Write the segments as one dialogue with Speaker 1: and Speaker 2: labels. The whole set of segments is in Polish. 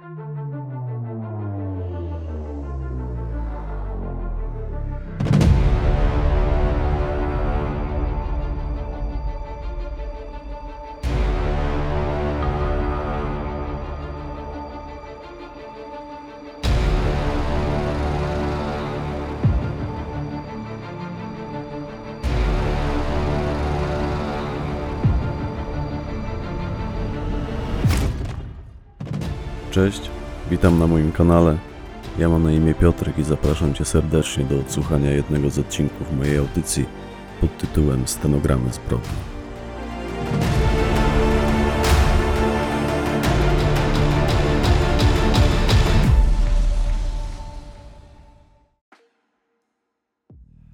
Speaker 1: Bye. Cześć, witam na moim kanale. Ja mam na imię Piotrek i zapraszam Cię serdecznie do odsłuchania jednego z odcinków mojej audycji pod tytułem Stenogramy zbrodni.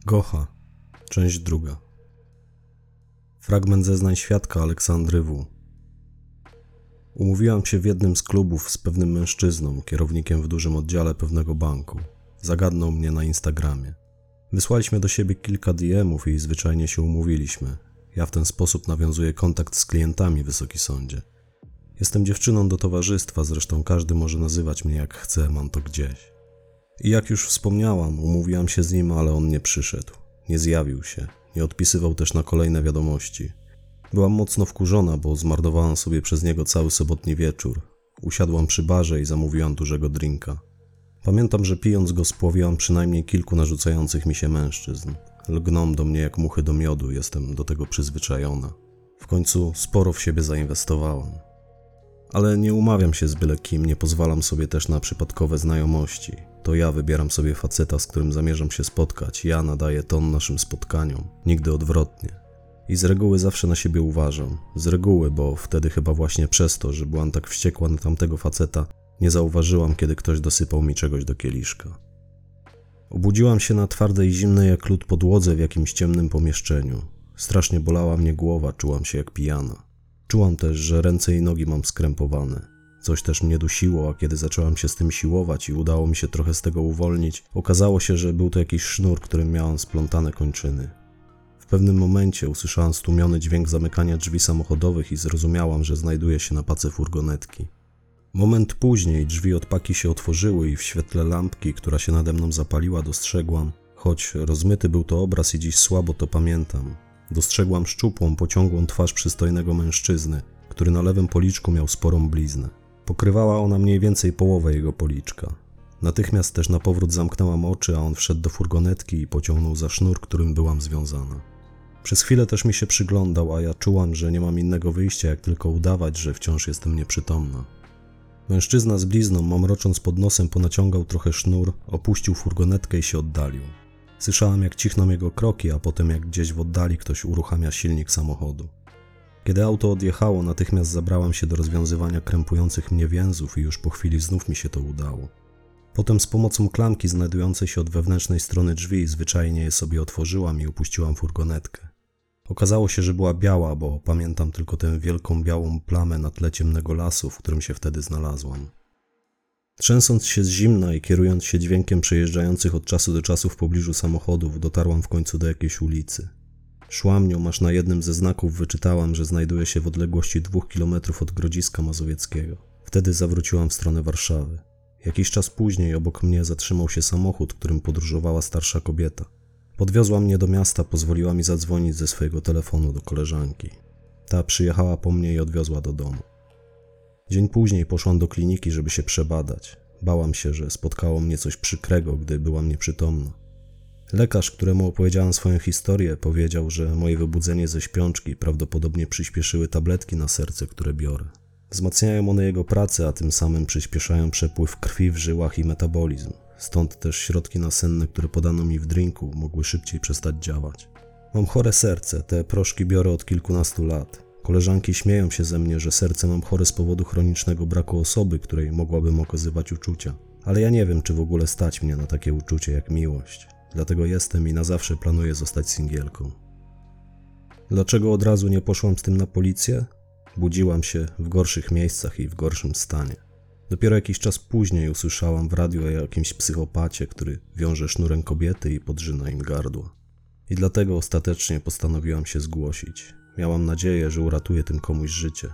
Speaker 1: Gocha, część druga. Fragment zeznań świadka Aleksandry W. Umówiłam się w jednym z klubów z pewnym mężczyzną, kierownikiem w dużym oddziale pewnego banku. Zagadnął mnie na Instagramie. Wysłaliśmy do siebie kilka DM-ów i zwyczajnie się umówiliśmy. Ja w ten sposób nawiązuję kontakt z klientami, wysoki sądzie. Jestem dziewczyną do towarzystwa, zresztą każdy może nazywać mnie jak chce, mam to gdzieś. I jak już wspomniałam, umówiłam się z nim, ale on nie przyszedł. Nie zjawił się, nie odpisywał też na kolejne wiadomości. Byłam mocno wkurzona, bo zmarnowałam sobie przez niego cały sobotni wieczór. Usiadłam przy barze i zamówiłam dużego drinka. Pamiętam, że pijąc go spłowiłam przynajmniej kilku narzucających mi się mężczyzn. Lgną do mnie jak muchy do miodu, jestem do tego przyzwyczajona. W końcu sporo w siebie zainwestowałam. Ale nie umawiam się z byle kim, nie pozwalam sobie też na przypadkowe znajomości. To ja wybieram sobie faceta, z którym zamierzam się spotkać. Ja nadaję ton naszym spotkaniom, nigdy odwrotnie. I z reguły zawsze na siebie uważam. Z reguły, bo wtedy chyba właśnie przez to, że byłam tak wściekła na tamtego faceta, nie zauważyłam, kiedy ktoś dosypał mi czegoś do kieliszka. Obudziłam się na twardej, zimnej jak lód podłodze w jakimś ciemnym pomieszczeniu. Strasznie bolała mnie głowa, czułam się jak pijana. Czułam też, że ręce i nogi mam skrępowane. Coś też mnie dusiło, a kiedy zaczęłam się z tym siłować i udało mi się trochę z tego uwolnić, okazało się, że był to jakiś sznur, którym miałam splątane kończyny. W pewnym momencie usłyszałam stłumiony dźwięk zamykania drzwi samochodowych i zrozumiałam, że znajduję się na pace furgonetki. Moment później drzwi od paki się otworzyły i w świetle lampki, która się nade mną zapaliła, dostrzegłam, choć rozmyty był to obraz i dziś słabo to pamiętam, dostrzegłam szczupłą, pociągłą twarz przystojnego mężczyzny, który na lewym policzku miał sporą bliznę. Pokrywała ona mniej więcej połowę jego policzka. Natychmiast też na powrót zamknęłam oczy, a on wszedł do furgonetki i pociągnął za sznur, którym byłam związana. Przez chwilę też mi się przyglądał, a ja czułam, że nie mam innego wyjścia, jak tylko udawać, że wciąż jestem nieprzytomna. Mężczyzna z blizną, mamrocząc pod nosem, ponaciągał trochę sznur, opuścił furgonetkę i się oddalił. Słyszałam, jak cichną jego kroki, a potem jak gdzieś w oddali ktoś uruchamia silnik samochodu. Kiedy auto odjechało, natychmiast zabrałam się do rozwiązywania krępujących mnie więzów i już po chwili znów mi się to udało. Potem z pomocą klamki znajdującej się od wewnętrznej strony drzwi zwyczajnie je sobie otworzyłam i upuściłam furgonetkę. Okazało się, że była biała, bo pamiętam tylko tę wielką białą plamę na tle ciemnego lasu, w którym się wtedy znalazłam. Trzęsąc się z zimna i kierując się dźwiękiem przejeżdżających od czasu do czasu w pobliżu samochodów, dotarłam w końcu do jakiejś ulicy. Szłam nią, aż na jednym ze znaków wyczytałam, że znajduje się w odległości dwóch kilometrów od Grodziska Mazowieckiego. Wtedy zawróciłam w stronę Warszawy. Jakiś czas później obok mnie zatrzymał się samochód, którym podróżowała starsza kobieta. Podwiozła mnie do miasta, pozwoliła mi zadzwonić ze swojego telefonu do koleżanki. Ta przyjechała po mnie i odwiozła do domu. Dzień później poszłam do kliniki, żeby się przebadać. Bałam się, że spotkało mnie coś przykrego, gdy byłam nieprzytomna. Lekarz, któremu opowiedziałam swoją historię, powiedział, że moje wybudzenie ze śpiączki prawdopodobnie przyspieszyły tabletki na serce, które biorę. Wzmacniają one jego pracę, a tym samym przyspieszają przepływ krwi w żyłach i metabolizm. Stąd też środki nasenne, które podano mi w drinku, mogły szybciej przestać działać. Mam chore serce, te proszki biorę od kilkunastu lat. Koleżanki śmieją się ze mnie, że serce mam chore z powodu chronicznego braku osoby, której mogłabym okazywać uczucia. Ale ja nie wiem, czy w ogóle stać mnie na takie uczucie jak miłość. Dlatego jestem i na zawsze planuję zostać singielką. Dlaczego od razu nie poszłam z tym na policję? Budziłam się w gorszych miejscach i w gorszym stanie. Dopiero jakiś czas później usłyszałam w radiu o jakimś psychopacie, który wiąże sznurem kobiety i podrzyna im gardło. I dlatego ostatecznie postanowiłam się zgłosić. Miałam nadzieję, że uratuję tym komuś życie.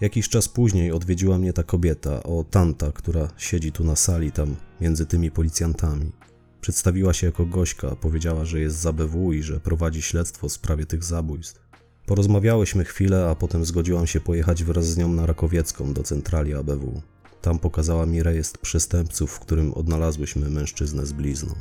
Speaker 1: Jakiś czas później odwiedziła mnie ta kobieta, o tanta, która siedzi tu na sali, tam między tymi policjantami. Przedstawiła się jako Gośka, powiedziała, że jest z ABW i że prowadzi śledztwo w sprawie tych zabójstw. Porozmawiałyśmy chwilę, a potem zgodziłam się pojechać wraz z nią na Rakowiecką do centrali ABW. Tam pokazała mi rejestr przestępców, w którym odnalazłyśmy mężczyznę z blizną.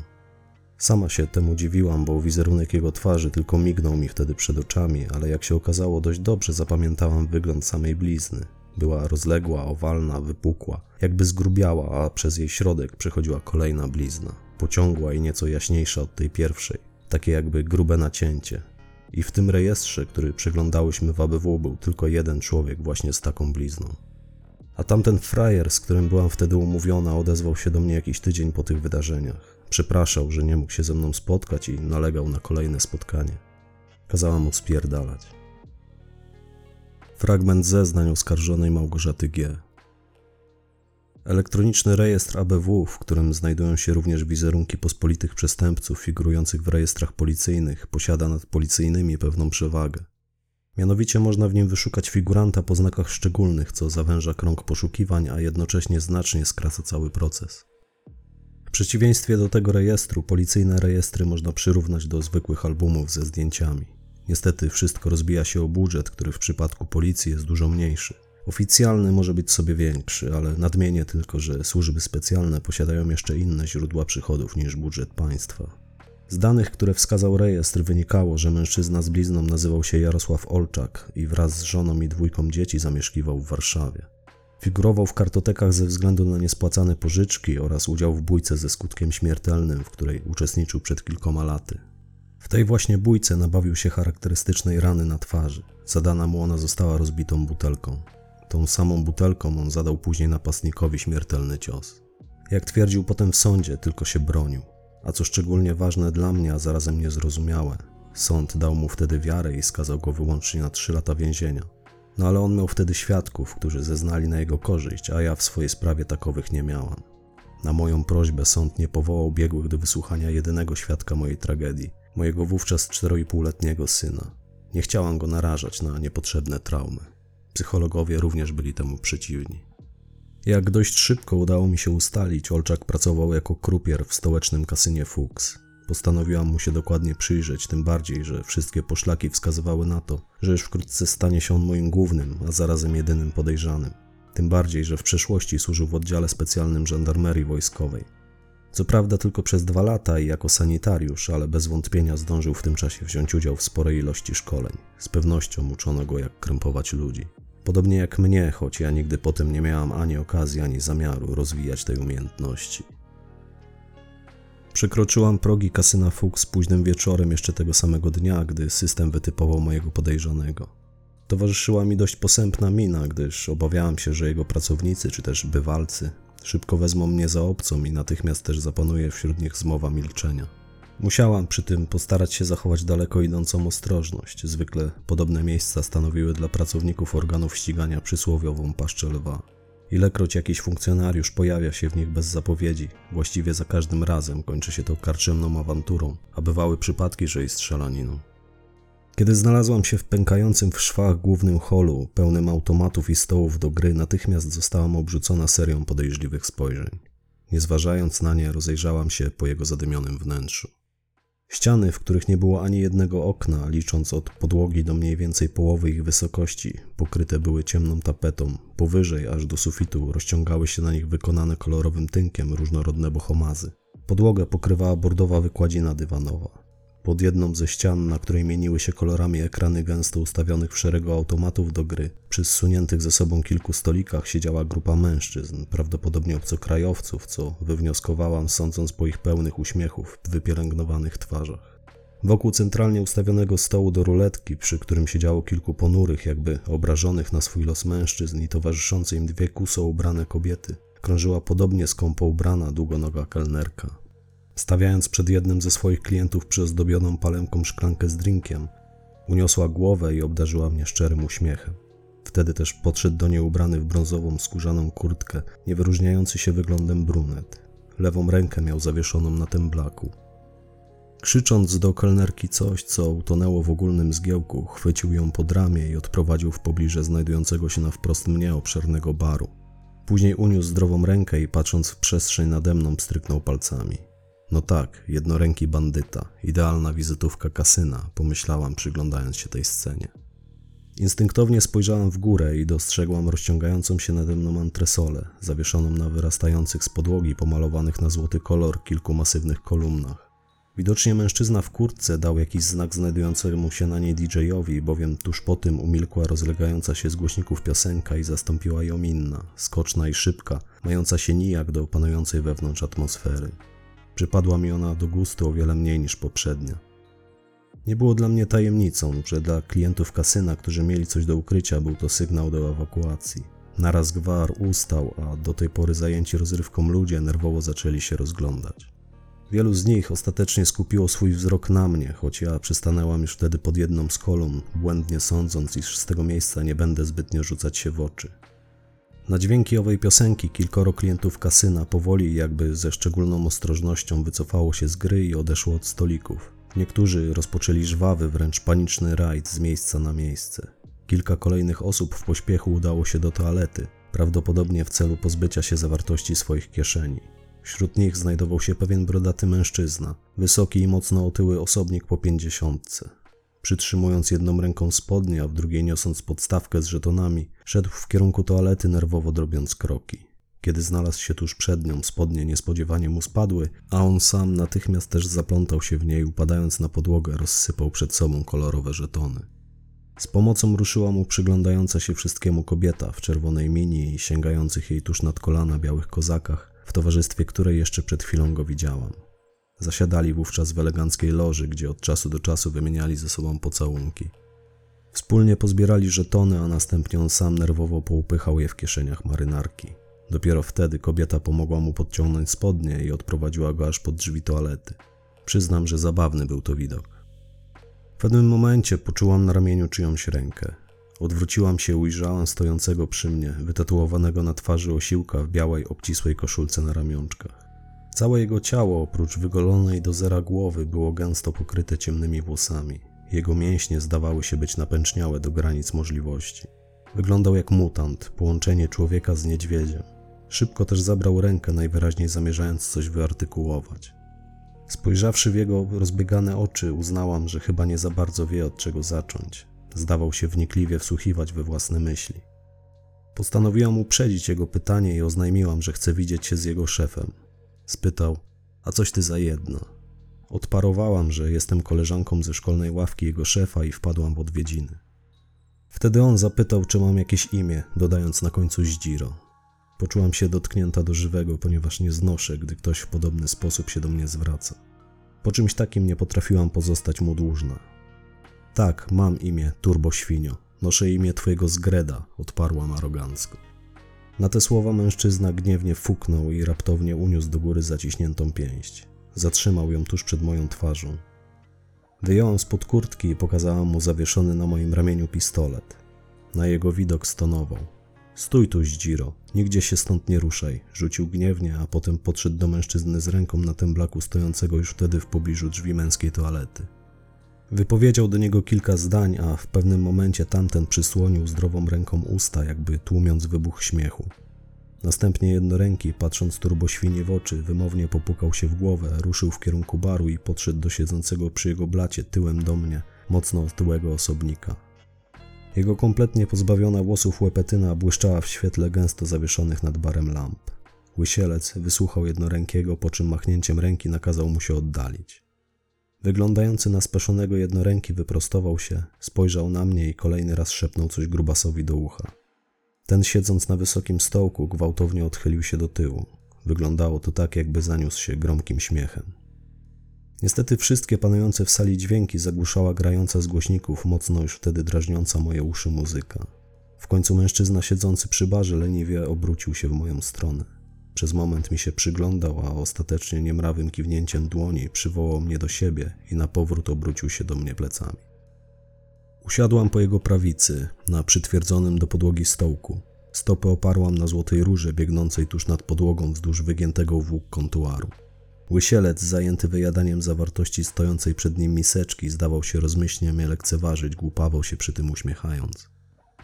Speaker 1: Sama się temu dziwiłam, bo wizerunek jego twarzy tylko mignął mi wtedy przed oczami, ale jak się okazało, dość dobrze zapamiętałam wygląd samej blizny. Była rozległa, owalna, wypukła, jakby zgrubiała, a przez jej środek przechodziła kolejna blizna, pociągła i nieco jaśniejsza od tej pierwszej, takie jakby grube nacięcie. I w tym rejestrze, który przeglądałyśmy w ABW, był tylko jeden człowiek właśnie z taką blizną. A tamten frajer, z którym byłam wtedy umówiona, odezwał się do mnie jakiś tydzień po tych wydarzeniach. Przepraszał, że nie mógł się ze mną spotkać i nalegał na kolejne spotkanie. Kazałam mu spierdalać. Fragment zeznań oskarżonej Małgorzaty G. Elektroniczny rejestr ABW, w którym znajdują się również wizerunki pospolitych przestępców figurujących w rejestrach policyjnych, posiada nad policyjnymi pewną przewagę. Mianowicie można w nim wyszukać figuranta po znakach szczególnych, co zawęża krąg poszukiwań, a jednocześnie znacznie skraca cały proces. W przeciwieństwie do tego rejestru, policyjne rejestry można przyrównać do zwykłych albumów ze zdjęciami. Niestety wszystko rozbija się o budżet, który w przypadku policji jest dużo mniejszy. Oficjalny może być sobie większy, ale nadmienię tylko, że służby specjalne posiadają jeszcze inne źródła przychodów niż budżet państwa. Z danych, które wskazał rejestr, wynikało, że mężczyzna z blizną nazywał się Jarosław Olczak i wraz z żoną i dwójką dzieci zamieszkiwał w Warszawie. Figurował w kartotekach ze względu na niespłacane pożyczki oraz udział w bójce ze skutkiem śmiertelnym, w której uczestniczył przed kilkoma laty. W tej właśnie bójce nabawił się charakterystycznej rany na twarzy. Zadana mu ona została rozbitą butelką. Tą samą butelką on zadał później napastnikowi śmiertelny cios. Jak twierdził potem w sądzie, tylko się bronił. A co szczególnie ważne dla mnie, a zarazem niezrozumiałe, sąd dał mu wtedy wiarę i skazał go wyłącznie na trzy lata więzienia. No ale on miał wtedy świadków, którzy zeznali na jego korzyść, a ja w swojej sprawie takowych nie miałam. Na moją prośbę sąd nie powołał biegłych do wysłuchania jedynego świadka mojej tragedii, mojego wówczas 4,5-letniego syna. Nie chciałam go narażać na niepotrzebne traumy. Psychologowie również byli temu przeciwni. Jak dość szybko udało mi się ustalić, Olczak pracował jako krupier w stołecznym kasynie Fuchs. Postanowiłam mu się dokładnie przyjrzeć, tym bardziej, że wszystkie poszlaki wskazywały na to, że już wkrótce stanie się on moim głównym, a zarazem jedynym podejrzanym. Tym bardziej, że w przeszłości służył w oddziale specjalnym żandarmerii wojskowej. Co prawda tylko przez dwa lata i jako sanitariusz, ale bez wątpienia zdążył w tym czasie wziąć udział w sporej ilości szkoleń. Z pewnością uczono go jak krępować ludzi. Podobnie jak mnie, choć ja nigdy potem nie miałam ani okazji, ani zamiaru rozwijać tej umiejętności. Przekroczyłam progi kasyna Fuchs późnym wieczorem jeszcze tego samego dnia, gdy system wytypował mojego podejrzanego. Towarzyszyła mi dość posępna mina, gdyż obawiałam się, że jego pracownicy czy też bywalcy szybko wezmą mnie za obcą i natychmiast też zapanuje wśród nich zmowa milczenia. Musiałam przy tym postarać się zachować daleko idącą ostrożność. Zwykle podobne miejsca stanowiły dla pracowników organów ścigania przysłowiową paszczę lwa. Ilekroć jakiś funkcjonariusz pojawia się w nich bez zapowiedzi, właściwie za każdym razem kończy się to karczemną awanturą, a bywały przypadki, że i strzelaniną. Kiedy znalazłam się w pękającym w szwach głównym holu, pełnym automatów i stołów do gry, natychmiast zostałam obrzucona serią podejrzliwych spojrzeń. Nie zważając na nie, rozejrzałam się po jego zadymionym wnętrzu. Ściany, w których nie było ani jednego okna, licząc od podłogi do mniej więcej połowy ich wysokości, pokryte były ciemną tapetą. Powyżej, aż do sufitu, rozciągały się na nich wykonane kolorowym tynkiem różnorodne bohomazy. Podłogę pokrywała bordowa wykładzina dywanowa. Pod jedną ze ścian, na której mieniły się kolorami ekrany gęsto ustawionych w szeregu automatów do gry, przy zsuniętych ze sobą kilku stolikach siedziała grupa mężczyzn, prawdopodobnie obcokrajowców, co wywnioskowałam sądząc po ich pełnych uśmiechów wypielęgnowanych twarzach. Wokół centralnie ustawionego stołu do ruletki, przy którym siedziało kilku ponurych, jakby obrażonych na swój los mężczyzn i towarzyszące im dwie kuso ubrane kobiety, krążyła podobnie skąpo ubrana długonoga kelnerka. Stawiając przed jednym ze swoich klientów przyozdobioną palemką szklankę z drinkiem, uniosła głowę i obdarzyła mnie szczerym uśmiechem. Wtedy też podszedł do niej ubrany w brązową skórzaną kurtkę, nie wyróżniający się wyglądem brunet. Lewą rękę miał zawieszoną na tym blaku. Krzycząc do kelnerki coś, co utonęło w ogólnym zgiełku, chwycił ją pod ramię i odprowadził w pobliże znajdującego się na wprost mnie obszernego baru. Później uniósł zdrową rękę i patrząc w przestrzeń nade mną stryknął palcami. No tak, jednoręki bandyta, idealna wizytówka kasyna, pomyślałam przyglądając się tej scenie. Instynktownie spojrzałam w górę i dostrzegłam rozciągającą się nade mną antresolę, zawieszoną na wyrastających z podłogi pomalowanych na złoty kolor kilku masywnych kolumnach. Widocznie mężczyzna w kurtce dał jakiś znak znajdującemu się na niej DJ-owi, bowiem tuż po tym umilkła rozlegająca się z głośników piosenka i zastąpiła ją inna, skoczna i szybka, mająca się nijak do panującej wewnątrz atmosfery. Przypadła mi ona do gustu o wiele mniej niż poprzednia. Nie było dla mnie tajemnicą, że dla klientów kasyna, którzy mieli coś do ukrycia, był to sygnał do ewakuacji. Naraz gwar ustał, a do tej pory zajęci rozrywką ludzie nerwowo zaczęli się rozglądać. Wielu z nich ostatecznie skupiło swój wzrok na mnie, choć ja przystanęłam już wtedy pod jedną z kolumn, błędnie sądząc, iż z tego miejsca nie będę zbytnio rzucać się w oczy. Na dźwięki owej piosenki kilkoro klientów kasyna powoli jakby ze szczególną ostrożnością wycofało się z gry i odeszło od stolików. Niektórzy rozpoczęli żwawy, wręcz paniczny rajd z miejsca na miejsce. Kilka kolejnych osób w pośpiechu udało się do toalety, prawdopodobnie w celu pozbycia się zawartości swoich kieszeni. Wśród nich znajdował się pewien brodaty mężczyzna, wysoki i mocno otyły osobnik po pięćdziesiątce. Przytrzymując jedną ręką spodnie, a w drugiej niosąc podstawkę z żetonami, szedł w kierunku toalety, nerwowo drobiąc kroki. Kiedy znalazł się tuż przed nią, spodnie niespodziewanie mu spadły, a on sam natychmiast też zaplątał się w niej, upadając na podłogę, rozsypał przed sobą kolorowe żetony. Z pomocą ruszyła mu przyglądająca się wszystkiemu kobieta w czerwonej mini i sięgających jej tuż nad kolana białych kozakach, w towarzystwie której jeszcze przed chwilą go widziałam. Zasiadali wówczas w eleganckiej loży, gdzie od czasu do czasu wymieniali ze sobą pocałunki. Wspólnie pozbierali żetony, a następnie on sam nerwowo poupychał je w kieszeniach marynarki. Dopiero wtedy kobieta pomogła mu podciągnąć spodnie i odprowadziła go aż pod drzwi toalety. Przyznam, że zabawny był to widok. W pewnym momencie poczułam na ramieniu czyjąś rękę. Odwróciłam się, ujrzałam stojącego przy mnie, wytatuowanego na twarzy osiłka w białej, obcisłej koszulce na ramionczkach. Całe jego ciało, oprócz wygolonej do zera głowy, było gęsto pokryte ciemnymi włosami. Jego mięśnie zdawały się być napęczniałe do granic możliwości. Wyglądał jak mutant, połączenie człowieka z niedźwiedziem. Szybko też zabrał rękę, najwyraźniej zamierzając coś wyartykułować. Spojrzawszy w jego rozbiegane oczy, uznałam, że chyba nie za bardzo wie od czego zacząć. Zdawał się wnikliwie wsłuchiwać we własne myśli. Postanowiłam uprzedzić jego pytanie i oznajmiłam, że chcę widzieć się z jego szefem. Spytał, a coś ty za jedno. Odparowałam, że jestem koleżanką ze szkolnej ławki jego szefa i wpadłam w odwiedziny. Wtedy on zapytał, czy mam jakieś imię, dodając na końcu Zdziro. Poczułam się dotknięta do żywego, ponieważ nie znoszę, gdy ktoś w podobny sposób się do mnie zwraca. Po czymś takim nie potrafiłam pozostać mu dłużna. Tak, mam imię, Turbo Świnio. Noszę imię twojego zgreda, odparłam arogancko. Na te słowa mężczyzna gniewnie fuknął i raptownie uniósł do góry zaciśniętą pięść. Zatrzymał ją tuż przed moją twarzą. Wyjąłem spod kurtki i pokazałam mu zawieszony na moim ramieniu pistolet. Na jego widok stonował. Stój tu, Zdziro, nigdzie się stąd nie ruszaj, rzucił gniewnie, a potem podszedł do mężczyzny z ręką na temblaku stojącego już wtedy w pobliżu drzwi męskiej toalety. Wypowiedział do niego kilka zdań, a w pewnym momencie tamten przysłonił zdrową ręką usta, jakby tłumiąc wybuch śmiechu. Następnie jednoręki, patrząc turboświnie w oczy, wymownie popukał się w głowę, ruszył w kierunku baru i podszedł do siedzącego przy jego blacie tyłem do mnie, mocno otyłego osobnika. Jego kompletnie pozbawiona włosów łepetyna błyszczała w świetle gęsto zawieszonych nad barem lamp. Łysielec wysłuchał jednorękiego, po czym machnięciem ręki nakazał mu się oddalić. Wyglądający na speszonego jednoręki wyprostował się, spojrzał na mnie i kolejny raz szepnął coś grubasowi do ucha. Ten siedząc na wysokim stołku gwałtownie odchylił się do tyłu. Wyglądało to tak, jakby zaniósł się gromkim śmiechem. Niestety wszystkie panujące w sali dźwięki zagłuszała grająca z głośników mocno już wtedy drażniąca moje uszy muzyka. W końcu mężczyzna siedzący przy barze leniwie obrócił się w moją stronę. Przez moment mi się przyglądał, a ostatecznie niemrawym kiwnięciem dłoni przywołał mnie do siebie i na powrót obrócił się do mnie plecami. Usiadłam po jego prawicy, na przytwierdzonym do podłogi stołku. Stopę oparłam na złotej rurze biegnącej tuż nad podłogą wzdłuż wygiętego w łuk kontuaru. Łysielec, zajęty wyjadaniem zawartości stojącej przed nim miseczki, zdawał się rozmyślnie mnie lekceważyć, głupawał się przy tym uśmiechając.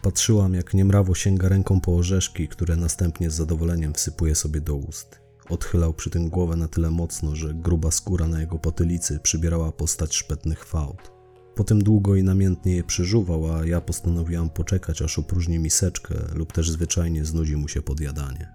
Speaker 1: Patrzyłam, jak niemrawo sięga ręką po orzeszki, które następnie z zadowoleniem wsypuje sobie do ust. Odchylał przy tym głowę na tyle mocno, że gruba skóra na jego potylicy przybierała postać szpetnych fałd. Potem długo i namiętnie je przeżuwał, a ja postanowiłam poczekać, aż opróżni miseczkę lub też zwyczajnie znudzi mu się podjadanie.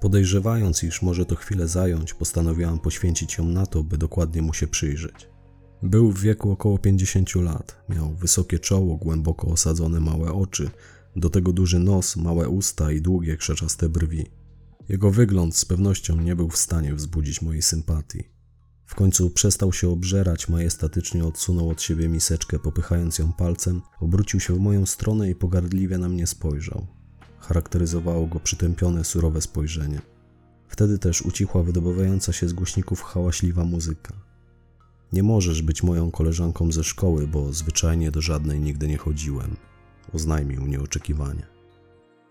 Speaker 1: Podejrzewając, iż może to chwilę zająć, postanowiłam poświęcić ją na to, by dokładnie mu się przyjrzeć. Był w wieku około 50 lat, miał wysokie czoło, głęboko osadzone małe oczy, do tego duży nos, małe usta i długie krzeczaste brwi. Jego wygląd z pewnością nie był w stanie wzbudzić mojej sympatii. W końcu przestał się obżerać, majestatycznie odsunął od siebie miseczkę, popychając ją palcem, obrócił się w moją stronę i pogardliwie na mnie spojrzał. Charakteryzowało go przytępione, surowe spojrzenie. Wtedy też ucichła wydobywająca się z głośników hałaśliwa muzyka. Nie możesz być moją koleżanką ze szkoły, bo zwyczajnie do żadnej nigdy nie chodziłem, oznajmił nieoczekiwanie.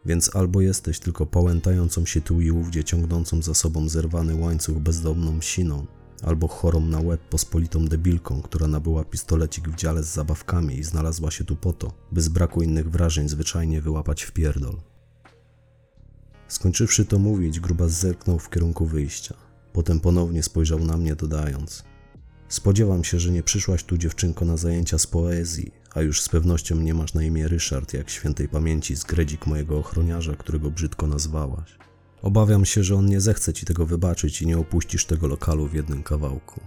Speaker 1: Więc albo jesteś tylko pałętającą się tu i ówdzie, ciągnącą za sobą zerwany łańcuch bezdomną siną, albo chorą na łeb pospolitą debilką, która nabyła pistolecik w dziale z zabawkami i znalazła się tu po to, by z braku innych wrażeń zwyczajnie wyłapać w pierdol. Skończywszy to mówić, grubas zerknął w kierunku wyjścia. Potem ponownie spojrzał na mnie, dodając: Spodziewam się, że nie przyszłaś tu dziewczynko na zajęcia z poezji, a już z pewnością nie masz na imię Ryszard, jak świętej pamięci zgredzik mojego ochroniarza, którego brzydko nazwałaś. Obawiam się, że on nie zechce ci tego wybaczyć i nie opuścisz tego lokalu w jednym kawałku.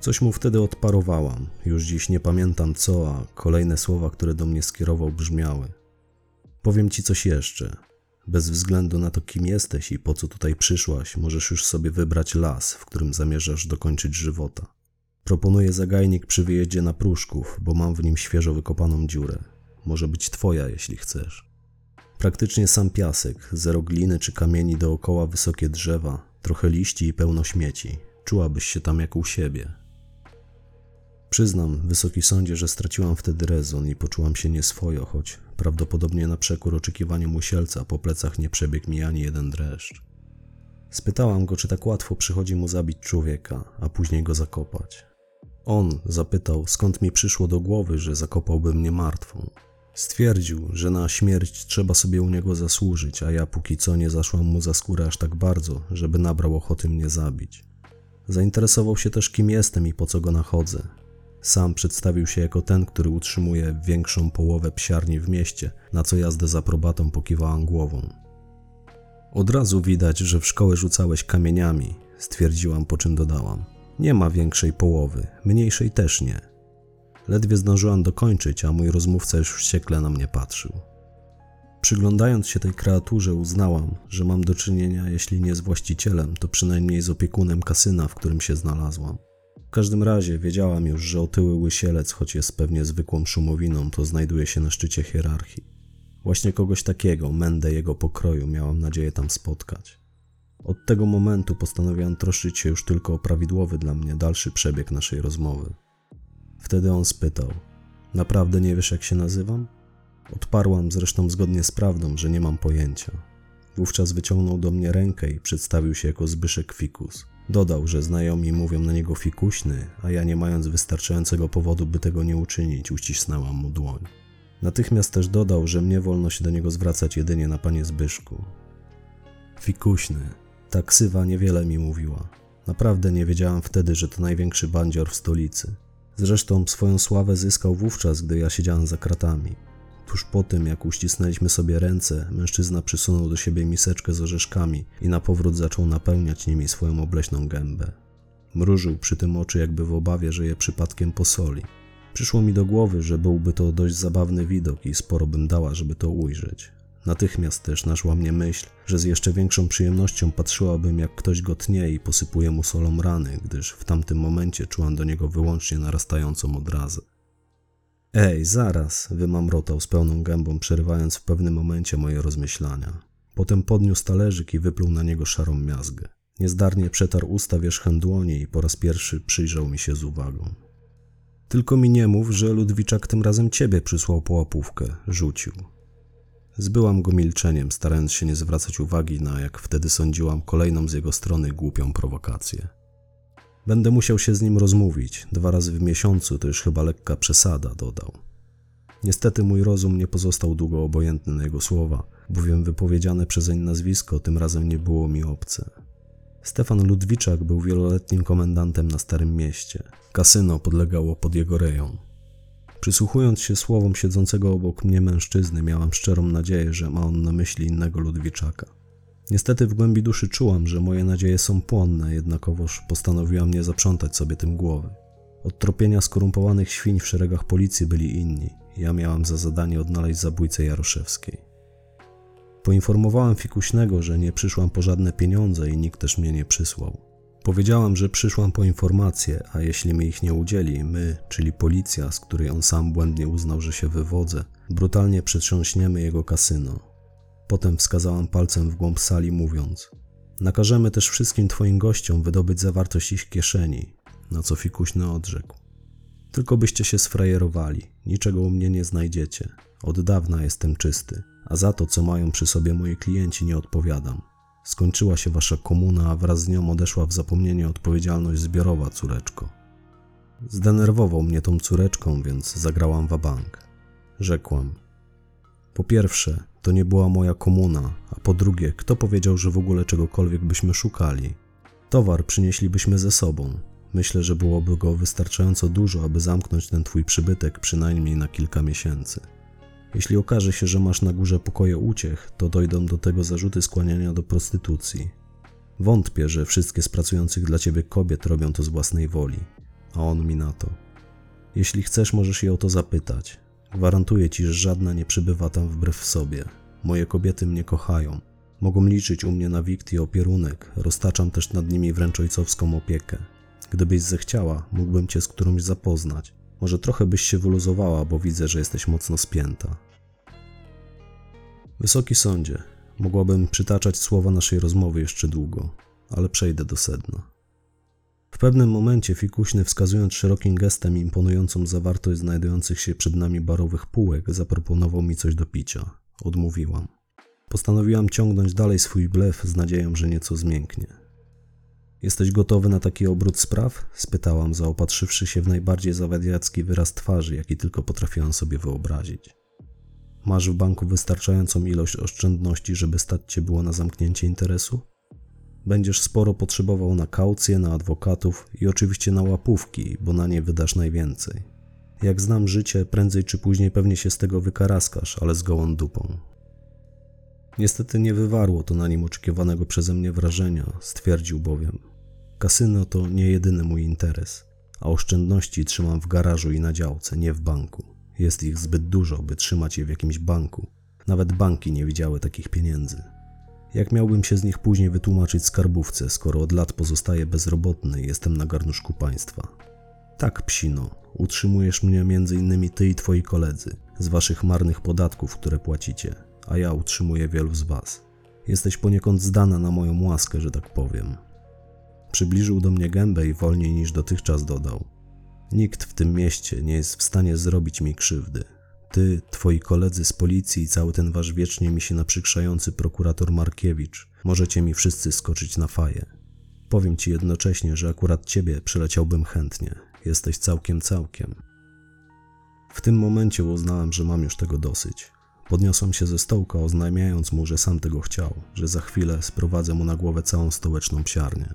Speaker 1: Coś mu wtedy odparowałam, już dziś nie pamiętam co, a kolejne słowa, które do mnie skierował, brzmiały. Powiem ci coś jeszcze. Bez względu na to, kim jesteś i po co tutaj przyszłaś, możesz już sobie wybrać las, w którym zamierzasz dokończyć żywota. Proponuję zagajnik przy wyjeździe na Pruszków, bo mam w nim świeżo wykopaną dziurę. Może być twoja, jeśli chcesz. Praktycznie sam piasek, zero gliny czy kamieni dookoła wysokie drzewa, trochę liści i pełno śmieci. Czułabyś się tam jak u siebie. Przyznam, wysoki sądzie, że straciłam wtedy rezon i poczułam się nieswojo, choć prawdopodobnie na przekór oczekiwaniom musielca po plecach nie przebiegł mi ani jeden dreszcz. Spytałam go, czy tak łatwo przychodzi mu zabić człowieka, a później go zakopać. On zapytał, skąd mi przyszło do głowy, że zakopałby mnie martwą. Stwierdził, że na śmierć trzeba sobie u niego zasłużyć, a ja póki co nie zaszłam mu za skórę aż tak bardzo, żeby nabrał ochoty mnie zabić. Zainteresował się też, kim jestem i po co go nachodzę. Sam przedstawił się jako ten, który utrzymuje większą połowę psiarni w mieście, na co jazdę za probatą pokiwałam głową. Od razu widać, że w szkołę rzucałeś kamieniami, stwierdziłam, po czym dodałam. Nie ma większej połowy, mniejszej też nie. Ledwie zdążyłam dokończyć, a mój rozmówca już wściekle na mnie patrzył. Przyglądając się tej kreaturze, uznałam, że mam do czynienia, jeśli nie z właścicielem, to przynajmniej z opiekunem kasyna, w którym się znalazłam. W każdym razie wiedziałam już, że otyły łysielec, choć jest pewnie zwykłą szumowiną, to znajduje się na szczycie hierarchii. Właśnie kogoś takiego, mędę jego pokroju, miałam nadzieję tam spotkać. Od tego momentu postanowiłam troszczyć się już tylko o prawidłowy dla mnie dalszy przebieg naszej rozmowy. Wtedy on spytał: Naprawdę nie wiesz, jak się nazywam? Odparłam zresztą zgodnie z prawdą, że nie mam pojęcia. Wówczas wyciągnął do mnie rękę i przedstawił się jako Zbyszek Fikus. Dodał, że znajomi mówią na niego fikuśny, a ja nie mając wystarczającego powodu, by tego nie uczynić, uścisnęłam mu dłoń. Natychmiast też dodał, że mnie wolno się do niego zwracać jedynie na panie Zbyszku. Fikuśny. Ta ksywa niewiele mi mówiła. Naprawdę nie wiedziałam wtedy, że to największy bandzior w stolicy. Zresztą swoją sławę zyskał wówczas, gdy ja siedziałem za kratami. Tuż po tym, jak uścisnęliśmy sobie ręce, mężczyzna przysunął do siebie miseczkę z orzeszkami i na powrót zaczął napełniać nimi swoją obleśną gębę. Mrużył przy tym oczy, jakby w obawie, że je przypadkiem posoli. Przyszło mi do głowy, że byłby to dość zabawny widok i sporo bym dała, żeby to ujrzeć. Natychmiast też naszła mnie myśl, że z jeszcze większą przyjemnością patrzyłabym, jak ktoś go tnie i posypuje mu solą rany, gdyż w tamtym momencie czułam do niego wyłącznie narastającą odrazę. Ej, zaraz, wymamrotał z pełną gębą, przerywając w pewnym momencie moje rozmyślania. Potem podniósł talerzyk i wypluł na niego szarą miazgę. Niezdarnie przetarł usta wierzchem dłoni i po raz pierwszy przyjrzał mi się z uwagą. Tylko mi nie mów, że Ludwiczak tym razem ciebie przysłał po łapówkę, rzucił. Zbyłam go milczeniem, starając się nie zwracać uwagi na, jak wtedy sądziłam, kolejną z jego strony głupią prowokację. Będę musiał się z nim rozmówić. Dwa razy w miesiącu to już chyba lekka przesada, dodał. Niestety mój rozum nie pozostał długo obojętny na jego słowa, bowiem wypowiedziane przezeń nazwisko tym razem nie było mi obce. Stefan Ludwiczak był wieloletnim komendantem na Starym Mieście. Kasyno podlegało pod jego rejon. Przysłuchując się słowom siedzącego obok mnie mężczyzny, miałam szczerą nadzieję, że ma on na myśli innego Ludwiczaka. Niestety w głębi duszy czułam, że moje nadzieje są płonne, jednakowoż postanowiłam nie zaprzątać sobie tym głowy. Od tropienia skorumpowanych świń w szeregach policji byli inni. Ja miałam za zadanie odnaleźć zabójcę Jaroszewskiej. Poinformowałem Fikuśnego, że nie przyszłam po żadne pieniądze i nikt też mnie nie przysłał. Powiedziałam, że przyszłam po informacje, a jeśli mi ich nie udzieli, my, czyli policja, z której on sam błędnie uznał, że się wywodzę, brutalnie przetrząśniemy jego kasyno. Potem wskazałam palcem w głąb sali, mówiąc: Nakażemy też wszystkim twoim gościom wydobyć zawartość ich kieszeni, na co Fikuśny odrzekł. Tylko byście się sfrajerowali, niczego u mnie nie znajdziecie. Od dawna jestem czysty, a za to, co mają przy sobie moi klienci, nie odpowiadam. Skończyła się wasza komuna, a wraz z nią odeszła w zapomnienie odpowiedzialność zbiorowa, córeczko. Zdenerwował mnie tą córeczką, więc zagrałam wabank. Rzekłam. Po pierwsze, to nie była moja komuna, a po drugie, kto powiedział, że w ogóle czegokolwiek byśmy szukali? Towar przynieślibyśmy ze sobą. Myślę, że byłoby go wystarczająco dużo, aby zamknąć ten twój przybytek przynajmniej na kilka miesięcy. Jeśli okaże się, że masz na górze pokoje uciech, to dojdą do tego zarzuty skłaniania do prostytucji. Wątpię, że wszystkie z pracujących dla ciebie kobiet robią to z własnej woli, a on mi na to. Jeśli chcesz, możesz je o to zapytać. Gwarantuję ci, że żadna nie przybywa tam wbrew sobie. Moje kobiety mnie kochają. Mogą liczyć u mnie na wikt i opierunek, roztaczam też nad nimi wręcz ojcowską opiekę. Gdybyś zechciała, mógłbym cię z którąś zapoznać. Może trochę byś się wyluzowała, bo widzę, że jesteś mocno spięta. Wysoki sądzie, mogłabym przytaczać słowa naszej rozmowy jeszcze długo, ale przejdę do sedna. W pewnym momencie fikuśny, wskazując szerokim gestem imponującą zawartość znajdujących się przed nami barowych półek, zaproponował mi coś do picia. Odmówiłam. Postanowiłam ciągnąć dalej swój blef z nadzieją, że nieco zmięknie. Jesteś gotowy na taki obrót spraw? spytałam, zaopatrzywszy się w najbardziej zawadiacki wyraz twarzy, jaki tylko potrafiłam sobie wyobrazić. Masz w banku wystarczającą ilość oszczędności, żeby stać cię było na zamknięcie interesu? Będziesz sporo potrzebował na kaucję, na adwokatów i oczywiście na łapówki, bo na nie wydasz najwięcej. Jak znam życie, prędzej czy później pewnie się z tego wykaraskasz, ale z gołą dupą. Niestety nie wywarło to na nim oczekiwanego przeze mnie wrażenia, stwierdził bowiem. Kasyno to nie jedyny mój interes, a oszczędności trzymam w garażu i na działce, nie w banku. Jest ich zbyt dużo, by trzymać je w jakimś banku. Nawet banki nie widziały takich pieniędzy. Jak miałbym się z nich później wytłumaczyć skarbówce, skoro od lat pozostaję bezrobotny i jestem na garnuszku państwa? Tak, psino, utrzymujesz mnie między innymi ty i twoi koledzy z waszych marnych podatków, które płacicie, a ja utrzymuję wielu z was. Jesteś poniekąd zdana na moją łaskę, że tak powiem. Przybliżył do mnie gębę i wolniej niż dotychczas dodał: Nikt w tym mieście nie jest w stanie zrobić mi krzywdy. Ty, twoi koledzy z policji i cały ten wasz wiecznie mi się naprzykrzający prokurator Markiewicz, możecie mi wszyscy skoczyć na faję. Powiem ci jednocześnie, że akurat ciebie przyleciałbym chętnie. Jesteś całkiem, całkiem. W tym momencie uznałem, że mam już tego dosyć. Podniosłem się ze stołka, oznajmiając mu, że sam tego chciał, że za chwilę sprowadzę mu na głowę całą stołeczną psiarnię.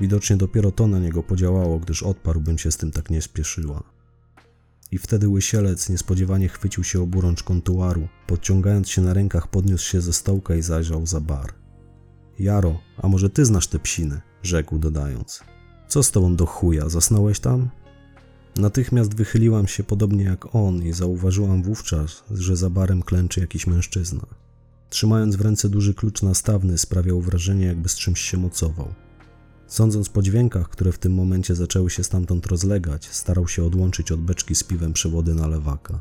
Speaker 1: Widocznie dopiero to na niego podziałało, gdyż odparł bym się z tym tak nie spieszyła. I wtedy łysielec niespodziewanie chwycił się oburącz kontuaru, podciągając się na rękach podniósł się ze stołka i zajrzał za bar. Jaro, a może ty znasz te psiny? rzekł dodając. Co z tobą do chuja, zasnąłeś tam? Natychmiast wychyliłam się podobnie jak on i zauważyłam wówczas, że za barem klęczy jakiś mężczyzna. Trzymając w ręce duży klucz nastawny, sprawiał wrażenie, jakby z czymś się mocował. Sądząc po dźwiękach, które w tym momencie zaczęły się stamtąd rozlegać, starał się odłączyć od beczki z piwem przewody na lewaka.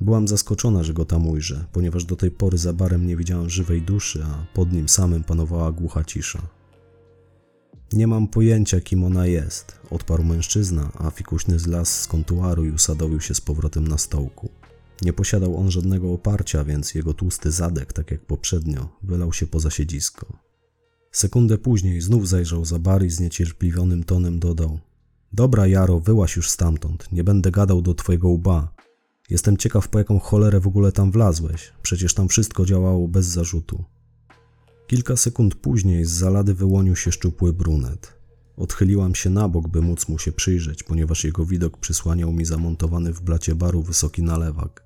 Speaker 1: Byłam zaskoczona, że go tam ujrzę, ponieważ do tej pory za barem nie widziałam żywej duszy, a pod nim samym panowała głucha cisza. Nie mam pojęcia, kim ona jest, odparł mężczyzna, a fikuśny zlazł z kontuaru i usadowił się z powrotem na stołku. Nie posiadał on żadnego oparcia, więc jego tłusty zadek, tak jak poprzednio, wylał się poza siedzisko. Sekundę później znów zajrzał za bar i zniecierpliwionym tonem dodał: Dobra, Jaro, wyłaś już stamtąd, nie będę gadał do twojego łba. Jestem ciekaw, po jaką cholerę w ogóle tam wlazłeś, przecież tam wszystko działało bez zarzutu. Kilka sekund później z zalady wyłonił się szczupły brunet. Odchyliłam się na bok, by móc mu się przyjrzeć, ponieważ jego widok przysłaniał mi zamontowany w blacie baru wysoki nalewak.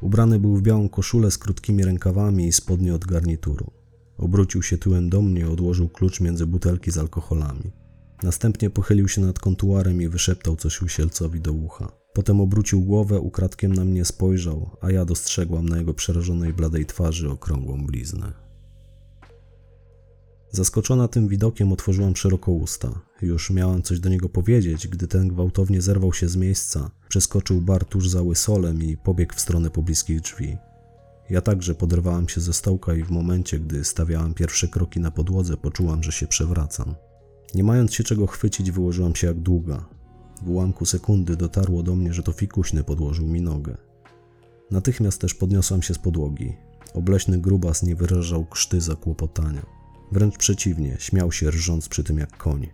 Speaker 1: Ubrany był w białą koszulę z krótkimi rękawami i spodnie od garnituru. Obrócił się tyłem do mnie odłożył klucz między butelki z alkoholami. Następnie pochylił się nad kontuarem i wyszeptał coś usielcowi do ucha. Potem obrócił głowę, ukradkiem na mnie spojrzał, a ja dostrzegłam na jego przerażonej bladej twarzy okrągłą bliznę. Zaskoczona tym widokiem otworzyłam szeroko usta. Już miałam coś do niego powiedzieć, gdy ten gwałtownie zerwał się z miejsca, przeskoczył bar tuż za łysolem i pobiegł w stronę pobliskich drzwi. Ja także poderwałam się ze stołka i w momencie, gdy stawiałam pierwsze kroki na podłodze, poczułam, że się przewracam. Nie mając się czego chwycić, wyłożyłam się jak długa. W ułamku sekundy dotarło do mnie, że to fikuśny podłożył mi nogę. Natychmiast też podniosłam się z podłogi. Obleśny grubas nie wyrażał krzty zakłopotania. Wręcz przeciwnie, śmiał się rżąc przy tym jak koń.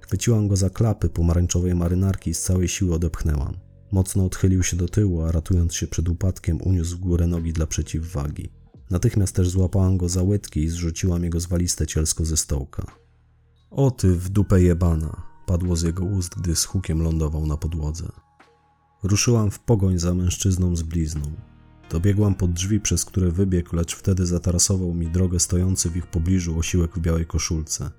Speaker 1: Chwyciłam go za klapy pomarańczowej marynarki i z całej siły odepchnęłam. Mocno odchylił się do tyłu, a ratując się przed upadkiem, uniósł górę nogi dla przeciwwagi. Natychmiast też złapałam go za łydki i zrzuciłam jego zwaliste cielsko ze stołka. O ty w dupę jebana, padło z jego ust, gdy z hukiem lądował na podłodze. Ruszyłam w pogoń za mężczyzną z blizną. Dobiegłam pod drzwi, przez które wybiegł, lecz wtedy zatarasował mi drogę stojący w ich pobliżu osiłek w białej koszulce.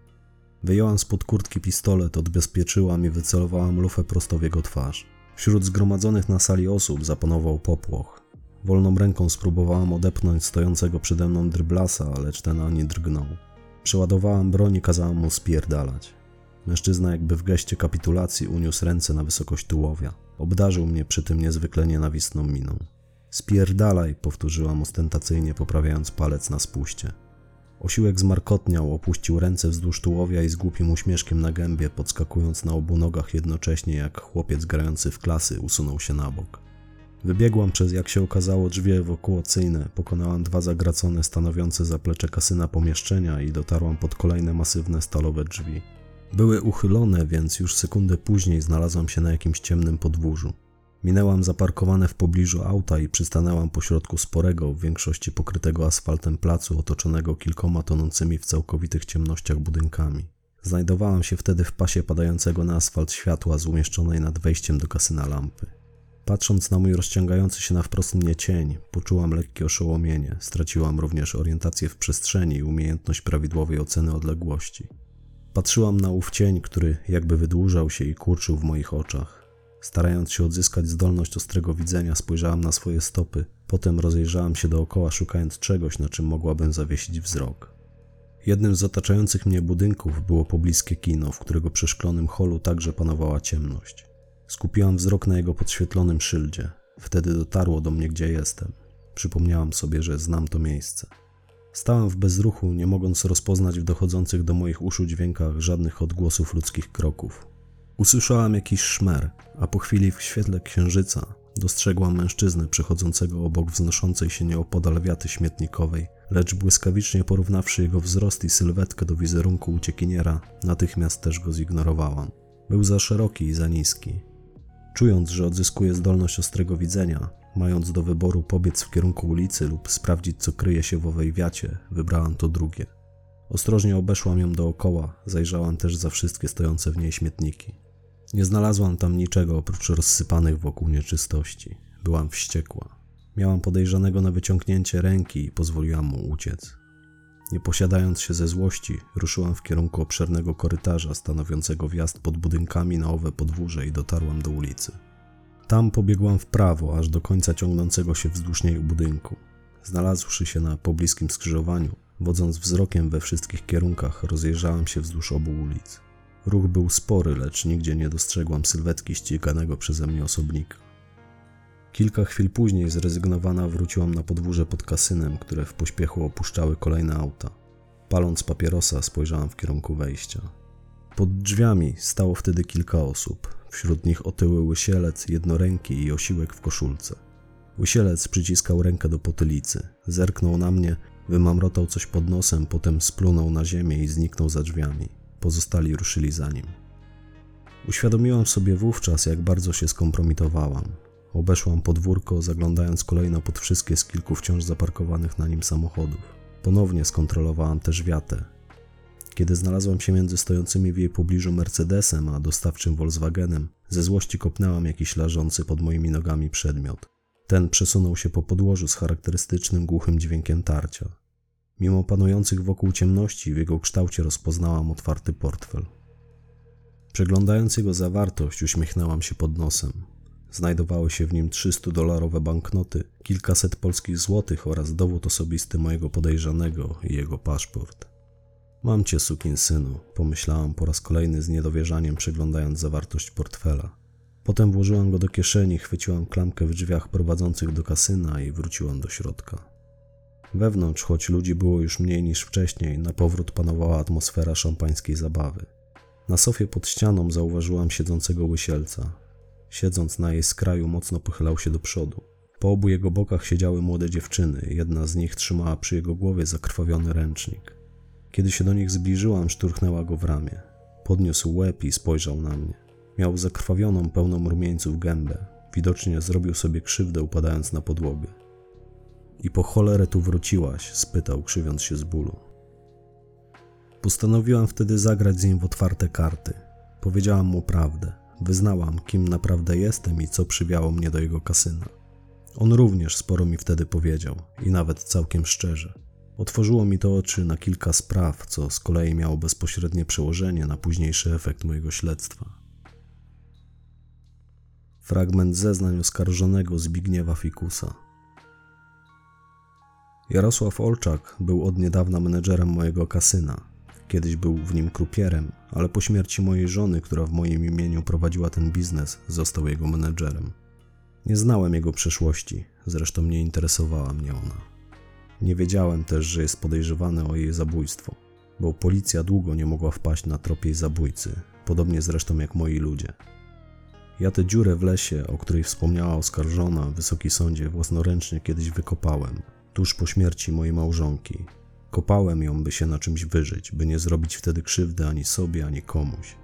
Speaker 1: Wyjęłam spod kurtki pistolet, odbezpieczyłam i wycelowałam lufę prosto w jego twarz. Wśród zgromadzonych na sali osób zapanował popłoch. Wolną ręką spróbowałam odepnąć stojącego przede mną dryblasa, lecz ten ani drgnął. Przeładowałam broń i kazałam mu spierdalać. Mężczyzna jakby w geście kapitulacji uniósł ręce na wysokość tułowia. Obdarzył mnie przy tym niezwykle nienawistną miną. Spierdalaj, powtórzyłam ostentacyjnie, poprawiając palec na spuście. Osiłek zmarkotniał, opuścił ręce wzdłuż tułowia i z głupim uśmieszkiem na gębie, podskakując na obu nogach jednocześnie jak chłopiec grający w klasy, usunął się na bok. Wybiegłam przez, jak się okazało, drzwi ewakuacyjne, pokonałam dwa zagracone, stanowiące zaplecze kasyna pomieszczenia i dotarłam pod kolejne masywne stalowe drzwi. Były uchylone, więc już sekundę później znalazłam się na jakimś ciemnym podwórzu. Minęłam zaparkowane w pobliżu auta i przystanęłam pośrodku sporego, w większości pokrytego asfaltem placu, otoczonego kilkoma tonącymi w całkowitych ciemnościach budynkami. Znajdowałam się wtedy w pasie padającego na asfalt światła z umieszczonej nad wejściem do kasyna lampy. Patrząc na mój rozciągający się na wprost mnie cień, poczułam lekkie oszołomienie. Straciłam również orientację w przestrzeni i umiejętność prawidłowej oceny odległości. Patrzyłam na ów cień, który jakby wydłużał się i kurczył w moich oczach. Starając się odzyskać zdolność ostrego widzenia, spojrzałam na swoje stopy, potem rozejrzałam się dookoła, szukając czegoś, na czym mogłabym zawiesić wzrok. Jednym z otaczających mnie budynków było pobliskie kino, w którego przeszklonym holu także panowała ciemność. Skupiłam wzrok na jego podświetlonym szyldzie. Wtedy dotarło do mnie, gdzie jestem. Przypomniałam sobie, że znam to miejsce. Stałam w bezruchu, nie mogąc rozpoznać w dochodzących do moich uszu dźwiękach żadnych odgłosów ludzkich kroków. Usłyszałam jakiś szmer, a po chwili w świetle księżyca dostrzegłam mężczyznę przechodzącego obok wznoszącej się nieopodal wiaty śmietnikowej, lecz błyskawicznie porównawszy jego wzrost i sylwetkę do wizerunku uciekiniera, natychmiast też go zignorowałam. Był za szeroki i za niski. Czując, że odzyskuję zdolność ostrego widzenia, mając do wyboru pobiec w kierunku ulicy lub sprawdzić, co kryje się w owej wiacie, wybrałam to drugie. Ostrożnie obeszłam ją dookoła, zajrzałam też za wszystkie stojące w niej śmietniki. Nie znalazłam tam niczego oprócz rozsypanych wokół nieczystości. Byłam wściekła. Miałam podejrzanego na wyciągnięcie ręki i pozwoliłam mu uciec. Nie posiadając się ze złości, ruszyłam w kierunku obszernego korytarza stanowiącego wjazd pod budynkami na owe podwórze i dotarłam do ulicy. Tam pobiegłam w prawo, aż do końca ciągnącego się wzdłuż niej budynku. Znalazłszy się na pobliskim skrzyżowaniu, wodząc wzrokiem we wszystkich kierunkach, rozejrzałam się wzdłuż obu ulic. Ruch był spory, lecz nigdzie nie dostrzegłam sylwetki ściganego przeze mnie osobnika. Kilka chwil później zrezygnowana wróciłam na podwórze pod kasynem, które w pośpiechu opuszczały kolejne auta. Paląc papierosa, spojrzałam w kierunku wejścia. Pod drzwiami stało wtedy kilka osób. Wśród nich otyły łysielec, jednoręki i osiłek w koszulce. Usielec przyciskał rękę do potylicy, zerknął na mnie, wymamrotał coś pod nosem, potem splunął na ziemię i zniknął za drzwiami. Pozostali ruszyli za nim. Uświadomiłam sobie wówczas, jak bardzo się skompromitowałam. Obeszłam podwórko, zaglądając kolejno pod wszystkie z kilku wciąż zaparkowanych na nim samochodów. Ponownie skontrolowałam też wiatę. Kiedy znalazłam się między stojącymi w jej pobliżu Mercedesem a dostawczym Volkswagenem, ze złości kopnęłam jakiś leżący pod moimi nogami przedmiot. Ten przesunął się po podłożu z charakterystycznym głuchym dźwiękiem tarcia. Mimo panujących wokół ciemności, w jego kształcie rozpoznałam otwarty portfel. Przeglądając jego zawartość, uśmiechnęłam się pod nosem. Znajdowały się w nim 300-dolarowe banknoty, kilkaset polskich złotych oraz dowód osobisty mojego podejrzanego i jego paszport. Mam cię, synu, pomyślałam po raz kolejny z niedowierzaniem, przeglądając zawartość portfela. Potem włożyłam go do kieszeni, chwyciłam klamkę w drzwiach prowadzących do kasyna i wróciłam do środka. Wewnątrz, choć ludzi było już mniej niż wcześniej, na powrót panowała atmosfera szampańskiej zabawy. Na sofie pod ścianą zauważyłam siedzącego łysielca. Siedząc na jej skraju, mocno pochylał się do przodu. Po obu jego bokach siedziały młode dziewczyny, jedna z nich trzymała przy jego głowie zakrwawiony ręcznik. Kiedy się do nich zbliżyłam, szturchnęła go w ramię. Podniósł łeb i spojrzał na mnie. Miał zakrwawioną, pełną rumieńców gębę. Widocznie zrobił sobie krzywdę, upadając na podłogę. I po cholerę tu wróciłaś? spytał, krzywiąc się z bólu. Postanowiłam wtedy zagrać z nim w otwarte karty. Powiedziałam mu prawdę. Wyznałam, kim naprawdę jestem i co przywiało mnie do jego kasyna. On również sporo mi wtedy powiedział i nawet całkiem szczerze. Otworzyło mi to oczy na kilka spraw, co z kolei miało bezpośrednie przełożenie na późniejszy efekt mojego śledztwa. Fragment zeznań oskarżonego Zbigniewa Fikusa. Jarosław Olczak był od niedawna menedżerem mojego kasyna. Kiedyś był w nim krupierem, ale po śmierci mojej żony, która w moim imieniu prowadziła ten biznes, został jego menedżerem. Nie znałem jego przeszłości, zresztą nie interesowała mnie ona. Nie wiedziałem też, że jest podejrzewany o jej zabójstwo, bo policja długo nie mogła wpaść na trop jej zabójcy, podobnie zresztą jak moi ludzie. Ja tę dziurę w lesie, o której wspomniała oskarżona, Wysoki Sądzie, własnoręcznie kiedyś wykopałem, tuż po śmierci mojej małżonki. Kopałem ją, by się na czymś wyżyć, by nie zrobić wtedy krzywdy ani sobie, ani komuś.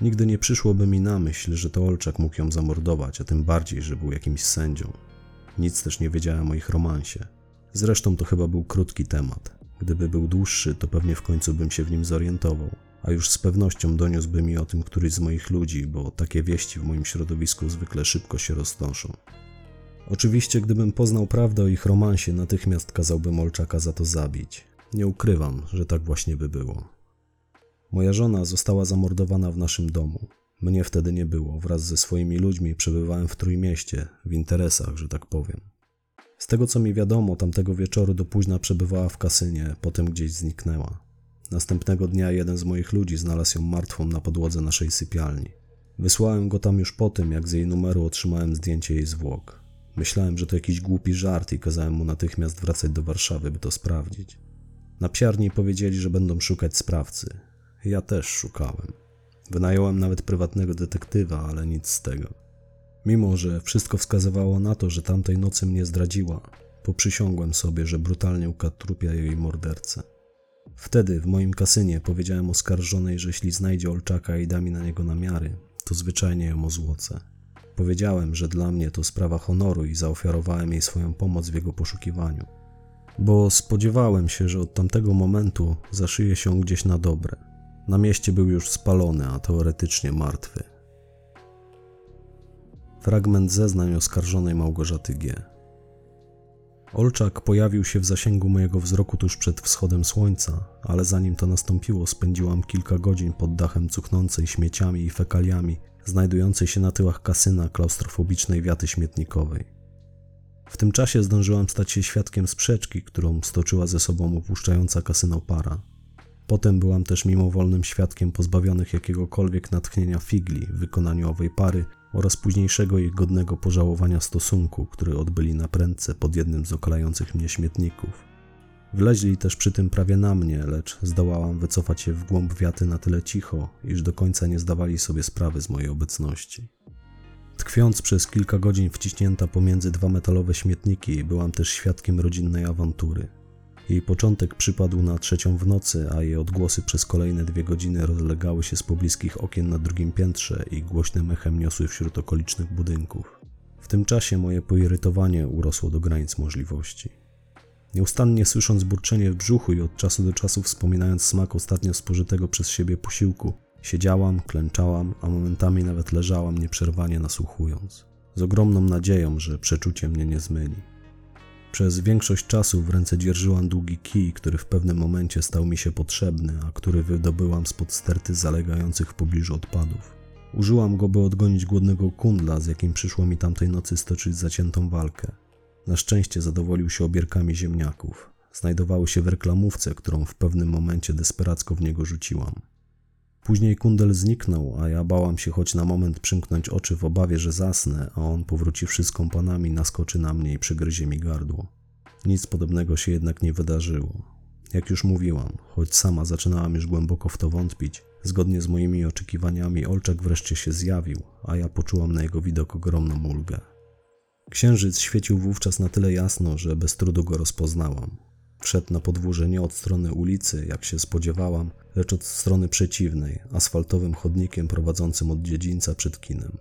Speaker 1: Nigdy nie przyszłoby mi na myśl, że to Olczak mógł ją zamordować, a tym bardziej, że był jakimś sędzią. Nic też nie wiedziałem o ich romansie. Zresztą to chyba był krótki temat. Gdyby był dłuższy, to pewnie w końcu bym się w nim zorientował, a już z pewnością doniósłby mi o tym któryś z moich ludzi, bo takie wieści w moim środowisku zwykle szybko się roznoszą. Oczywiście, gdybym poznał prawdę o ich romansie, natychmiast kazałbym Olczaka za to zabić. Nie ukrywam, że tak właśnie by było. Moja żona została zamordowana w naszym domu. Mnie wtedy nie było. Wraz ze swoimi ludźmi przebywałem w Trójmieście, w interesach, że tak powiem. Z tego co mi wiadomo, tamtego wieczoru do późna przebywała w kasynie, potem gdzieś zniknęła. Następnego dnia jeden z moich ludzi znalazł ją martwą na podłodze naszej sypialni. Wysłałem go tam już po tym, jak z jej numeru otrzymałem zdjęcie jej zwłok. Myślałem, że to jakiś głupi żart i kazałem mu natychmiast wracać do Warszawy, by to sprawdzić. Na psiarni powiedzieli, że będą szukać sprawcy. Ja też szukałem. Wynająłem nawet prywatnego detektywa, ale nic z tego. Mimo, że wszystko wskazywało na to, że tamtej nocy mnie zdradziła, poprzysiągłem sobie, że brutalnie ukradł trupia jej mordercę. Wtedy w moim kasynie powiedziałem oskarżonej, że jeśli znajdzie Olczaka i da mi na niego namiary, to zwyczajnie ją ozłocę. Powiedziałem, że dla mnie to sprawa honoru i zaofiarowałem jej swoją pomoc w jego poszukiwaniu. Bo spodziewałem się, że od tamtego momentu zaszyje się gdzieś na dobre. Na mieście był już spalony, a teoretycznie martwy. Fragment zeznań oskarżonej Małgorzaty G. Olczak pojawił się w zasięgu mojego wzroku tuż przed wschodem słońca, ale zanim to nastąpiło, spędziłam kilka godzin pod dachem cuchnącej śmieciami i fekaliami, znajdującej się na tyłach kasyna klaustrofobicznej wiaty śmietnikowej. W tym czasie zdążyłam stać się świadkiem sprzeczki, którą stoczyła ze sobą opuszczająca kasyno para. Potem byłam też mimowolnym świadkiem pozbawionych jakiegokolwiek natchnienia figli w wykonaniu owej pary oraz późniejszego ich godnego pożałowania stosunku, który odbyli na prędce pod jednym z okalających mnie śmietników. Wleźli też przy tym prawie na mnie, lecz zdołałam wycofać się w głąb wiaty na tyle cicho, iż do końca nie zdawali sobie sprawy z mojej obecności. Tkwiąc przez kilka godzin wciśnięta pomiędzy dwa metalowe śmietniki, byłam też świadkiem rodzinnej awantury. Jej początek przypadł na trzecią w nocy, a jej odgłosy przez kolejne dwie godziny rozlegały się z pobliskich okien na drugim piętrze i głośnym echem niosły wśród okolicznych budynków. W tym czasie moje poirytowanie urosło do granic możliwości. Nieustannie słysząc burczenie w brzuchu i od czasu do czasu wspominając smak ostatnio spożytego przez siebie posiłku, siedziałam, klęczałam, a momentami nawet leżałam nieprzerwanie nasłuchując, z ogromną nadzieją, że przeczucie mnie nie zmyli. Przez większość czasu w ręce dzierżyłam długi kij, który w pewnym momencie stał mi się potrzebny, a który wydobyłam spod sterty zalegających w pobliżu odpadów. Użyłam go, by odgonić głodnego kundla, z jakim przyszło mi tamtej nocy stoczyć zaciętą walkę. Na szczęście zadowolił się obierkami ziemniaków. Znajdowały się w reklamówce, którą w pewnym momencie desperacko w niego rzuciłam. Później kundel zniknął, a ja bałam się choć na moment przymknąć oczy w obawie, że zasnę, a on powróciwszy z kompanami naskoczy na mnie i przygryzie mi gardło. Nic podobnego się jednak nie wydarzyło. Jak już mówiłam, choć sama zaczynałam już głęboko w to wątpić, zgodnie z moimi oczekiwaniami Olczak wreszcie się zjawił, a ja poczułam na jego widok ogromną ulgę. Księżyc świecił wówczas na tyle jasno, że bez trudu go rozpoznałam. Wszedł na podwórze nie od strony ulicy, jak się spodziewałam, lecz od strony przeciwnej, asfaltowym chodnikiem prowadzącym od dziedzińca przed kinem.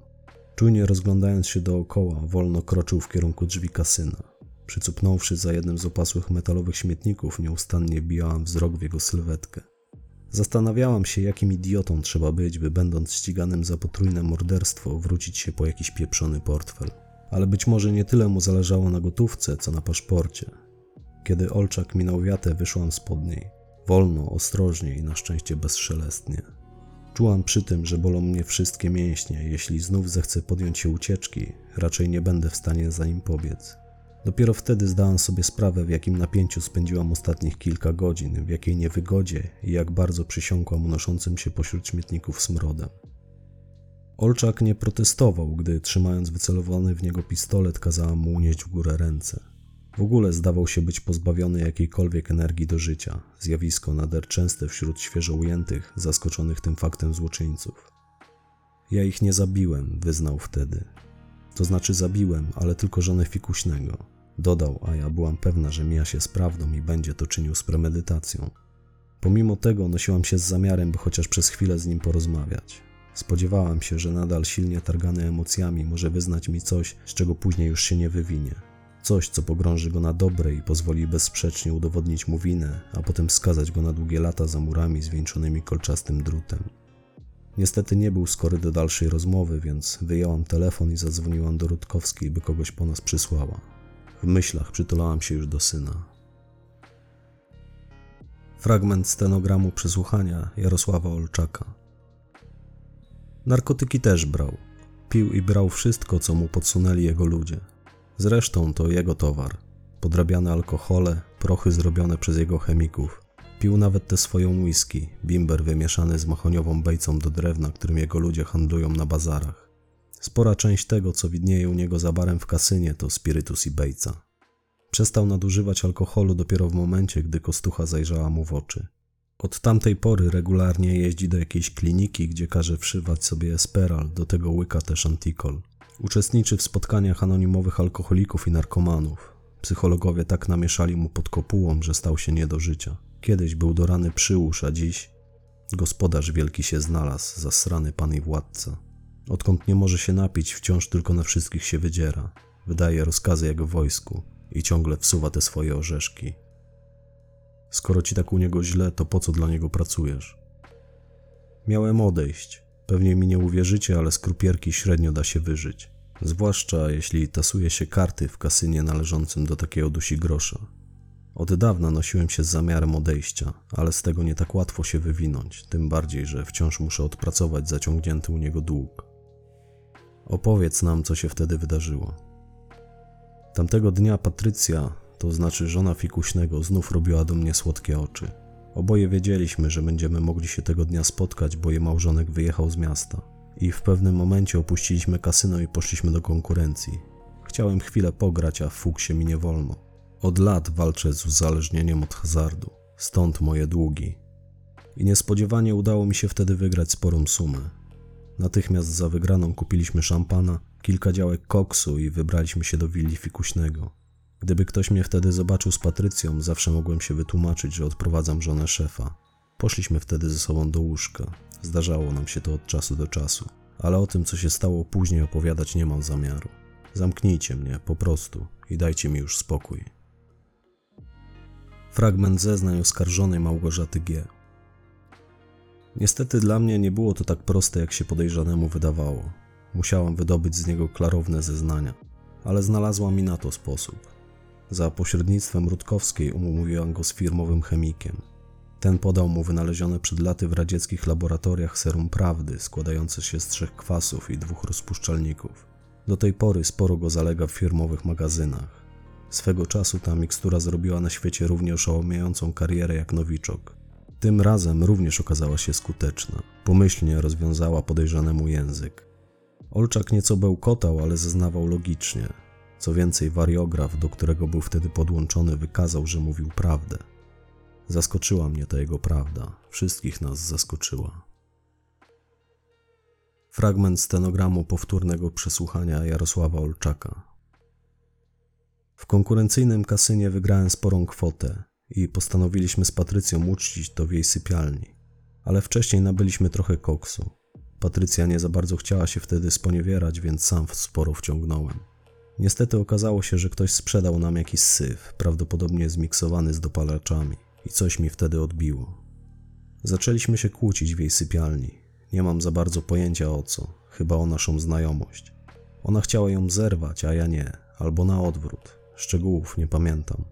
Speaker 1: Czujnie rozglądając się dookoła, wolno kroczył w kierunku drzwi kasyna. Przycupnąwszy za jednym z opasłych metalowych śmietników, nieustannie bijałam wzrok w jego sylwetkę. Zastanawiałam się, jakim idiotą trzeba być, by będąc ściganym za potrójne morderstwo, wrócić się po jakiś pieprzony portfel. Ale być może nie tyle mu zależało na gotówce, co na paszporcie. Kiedy Olczak minął wiatę, wyszłam spod niej. Wolno, ostrożnie i na szczęście bezszelestnie. Czułam przy tym, że bolą mnie wszystkie mięśnie. Jeśli znów zechcę podjąć się ucieczki, raczej nie będę w stanie za nim pobiec. Dopiero wtedy zdałam sobie sprawę, w jakim napięciu spędziłam ostatnich kilka godzin, w jakiej niewygodzie i jak bardzo przysiąkłam unoszącym się pośród śmietników smrodem. Olczak nie protestował, gdy trzymając wycelowany w niego pistolet kazałam mu unieść w górę ręce. W ogóle zdawał się być pozbawiony jakiejkolwiek energii do życia, zjawisko nader częste wśród świeżo ujętych, zaskoczonych tym faktem złoczyńców. Ja ich nie zabiłem, wyznał wtedy. To znaczy zabiłem, ale tylko żonę fikuśnego. Dodał, a ja byłam pewna, że mija się z prawdą i będzie to czynił z premedytacją. Pomimo tego nosiłam się z zamiarem, by chociaż przez chwilę z nim porozmawiać. Spodziewałam się, że nadal silnie targany emocjami może wyznać mi coś, z czego później już się nie wywinie. Coś, co pogrąży go na dobre i pozwoli bezsprzecznie udowodnić mu winę, a potem skazać go na długie lata za murami zwieńczonymi kolczastym drutem. Niestety nie był skory do dalszej rozmowy, więc wyjęłam telefon i zadzwoniłam do Rutkowskiej, by kogoś po nas przysłała. W myślach przytulałam się już do syna. Fragment stenogramu przesłuchania Jarosława Olczaka. Narkotyki też brał. Pił i brał wszystko, co mu podsunęli jego ludzie. Zresztą to jego towar. Podrabiane alkohole, prochy zrobione przez jego chemików. Pił nawet tę swoją whisky, bimber wymieszany z mahoniową bejcą do drewna, którym jego ludzie handlują na bazarach. Spora część tego, co widnieje u niego za barem w kasynie, to spirytus i bejca. Przestał nadużywać alkoholu dopiero w momencie, gdy kostucha zajrzała mu w oczy. Od tamtej pory regularnie jeździ do jakiejś kliniki, gdzie każe wszywać sobie esperal, do tego łyka też antikol. Uczestniczy w spotkaniach anonimowych alkoholików i narkomanów. Psychologowie tak namieszali mu pod kopułą, że stał się nie do życia. Kiedyś był do rany przyłóż, a dziś gospodarz wielki się znalazł, zasrany pan i władca. Odkąd nie może się napić, wciąż tylko na wszystkich się wydziera. Wydaje rozkazy w wojsku i ciągle wsuwa te swoje orzeszki. Skoro ci tak u niego źle, to po co dla niego pracujesz? Miałem odejść. Pewnie mi nie uwierzycie, ale z krupierki średnio da się wyżyć. Zwłaszcza jeśli tasuje się karty w kasynie należącym do takiego dusi grosza. Od dawna nosiłem się z zamiarem odejścia, ale z tego nie tak łatwo się wywinąć, tym bardziej, że wciąż muszę odpracować zaciągnięty u niego dług. Opowiedz nam, co się wtedy wydarzyło. Tamtego dnia Patrycja, to znaczy żona fikuśnego, znów robiła do mnie słodkie oczy. Oboje wiedzieliśmy, że będziemy mogli się tego dnia spotkać, bo jej małżonek wyjechał z miasta. I w pewnym momencie opuściliśmy kasyno i poszliśmy do konkurencji. Chciałem chwilę pograć, a w fuksie mi nie wolno. Od lat walczę z uzależnieniem od hazardu, stąd moje długi. I niespodziewanie udało mi się wtedy wygrać sporą sumę. Natychmiast za wygraną kupiliśmy szampana, kilka działek koksu i wybraliśmy się do willi fikuśnego. Gdyby ktoś mnie wtedy zobaczył z Patrycją, zawsze mogłem się wytłumaczyć, że odprowadzam żonę szefa. Poszliśmy wtedy ze sobą do łóżka. Zdarzało nam się to od czasu do czasu, ale o tym, co się stało później, opowiadać nie mam zamiaru. Zamknijcie mnie, po prostu, i dajcie mi już spokój. Fragment zeznań oskarżonej Małgorzaty G. Niestety dla mnie nie było to tak proste, jak się podejrzanemu wydawało. Musiałam wydobyć z niego klarowne zeznania, ale znalazłam mi na to sposób. Za pośrednictwem Rutkowskiej umówiłam go z firmowym chemikiem. Ten podał mu wynalezione przed laty w radzieckich laboratoriach serum prawdy, składające się z trzech kwasów i dwóch rozpuszczalników. Do tej pory sporo go zalega w firmowych magazynach. Swego czasu ta mikstura zrobiła na świecie równie oszałamiającą karierę jak nowiczok. Tym razem również okazała się skuteczna. Pomyślnie rozwiązała podejrzanemu język. Olczak nieco bełkotał, ale zeznawał logicznie. Co więcej, wariograf, do którego był wtedy podłączony, wykazał, że mówił prawdę. Zaskoczyła mnie ta jego prawda. Wszystkich nas zaskoczyła. Fragment stenogramu powtórnego przesłuchania Jarosława Olczaka. W konkurencyjnym kasynie wygrałem sporą kwotę i postanowiliśmy z Patrycją uczcić to w jej sypialni. Ale wcześniej nabyliśmy trochę koksu. Patrycja nie za bardzo chciała się wtedy sponiewierać, więc sam sporo wciągnąłem. Niestety okazało się, że ktoś sprzedał nam jakiś syf, prawdopodobnie zmiksowany z dopalaczami, i coś mi wtedy odbiło. Zaczęliśmy się kłócić w jej sypialni. Nie mam za bardzo pojęcia o co, chyba o naszą znajomość. Ona chciała ją zerwać, a ja nie, albo na odwrót. Szczegółów nie pamiętam.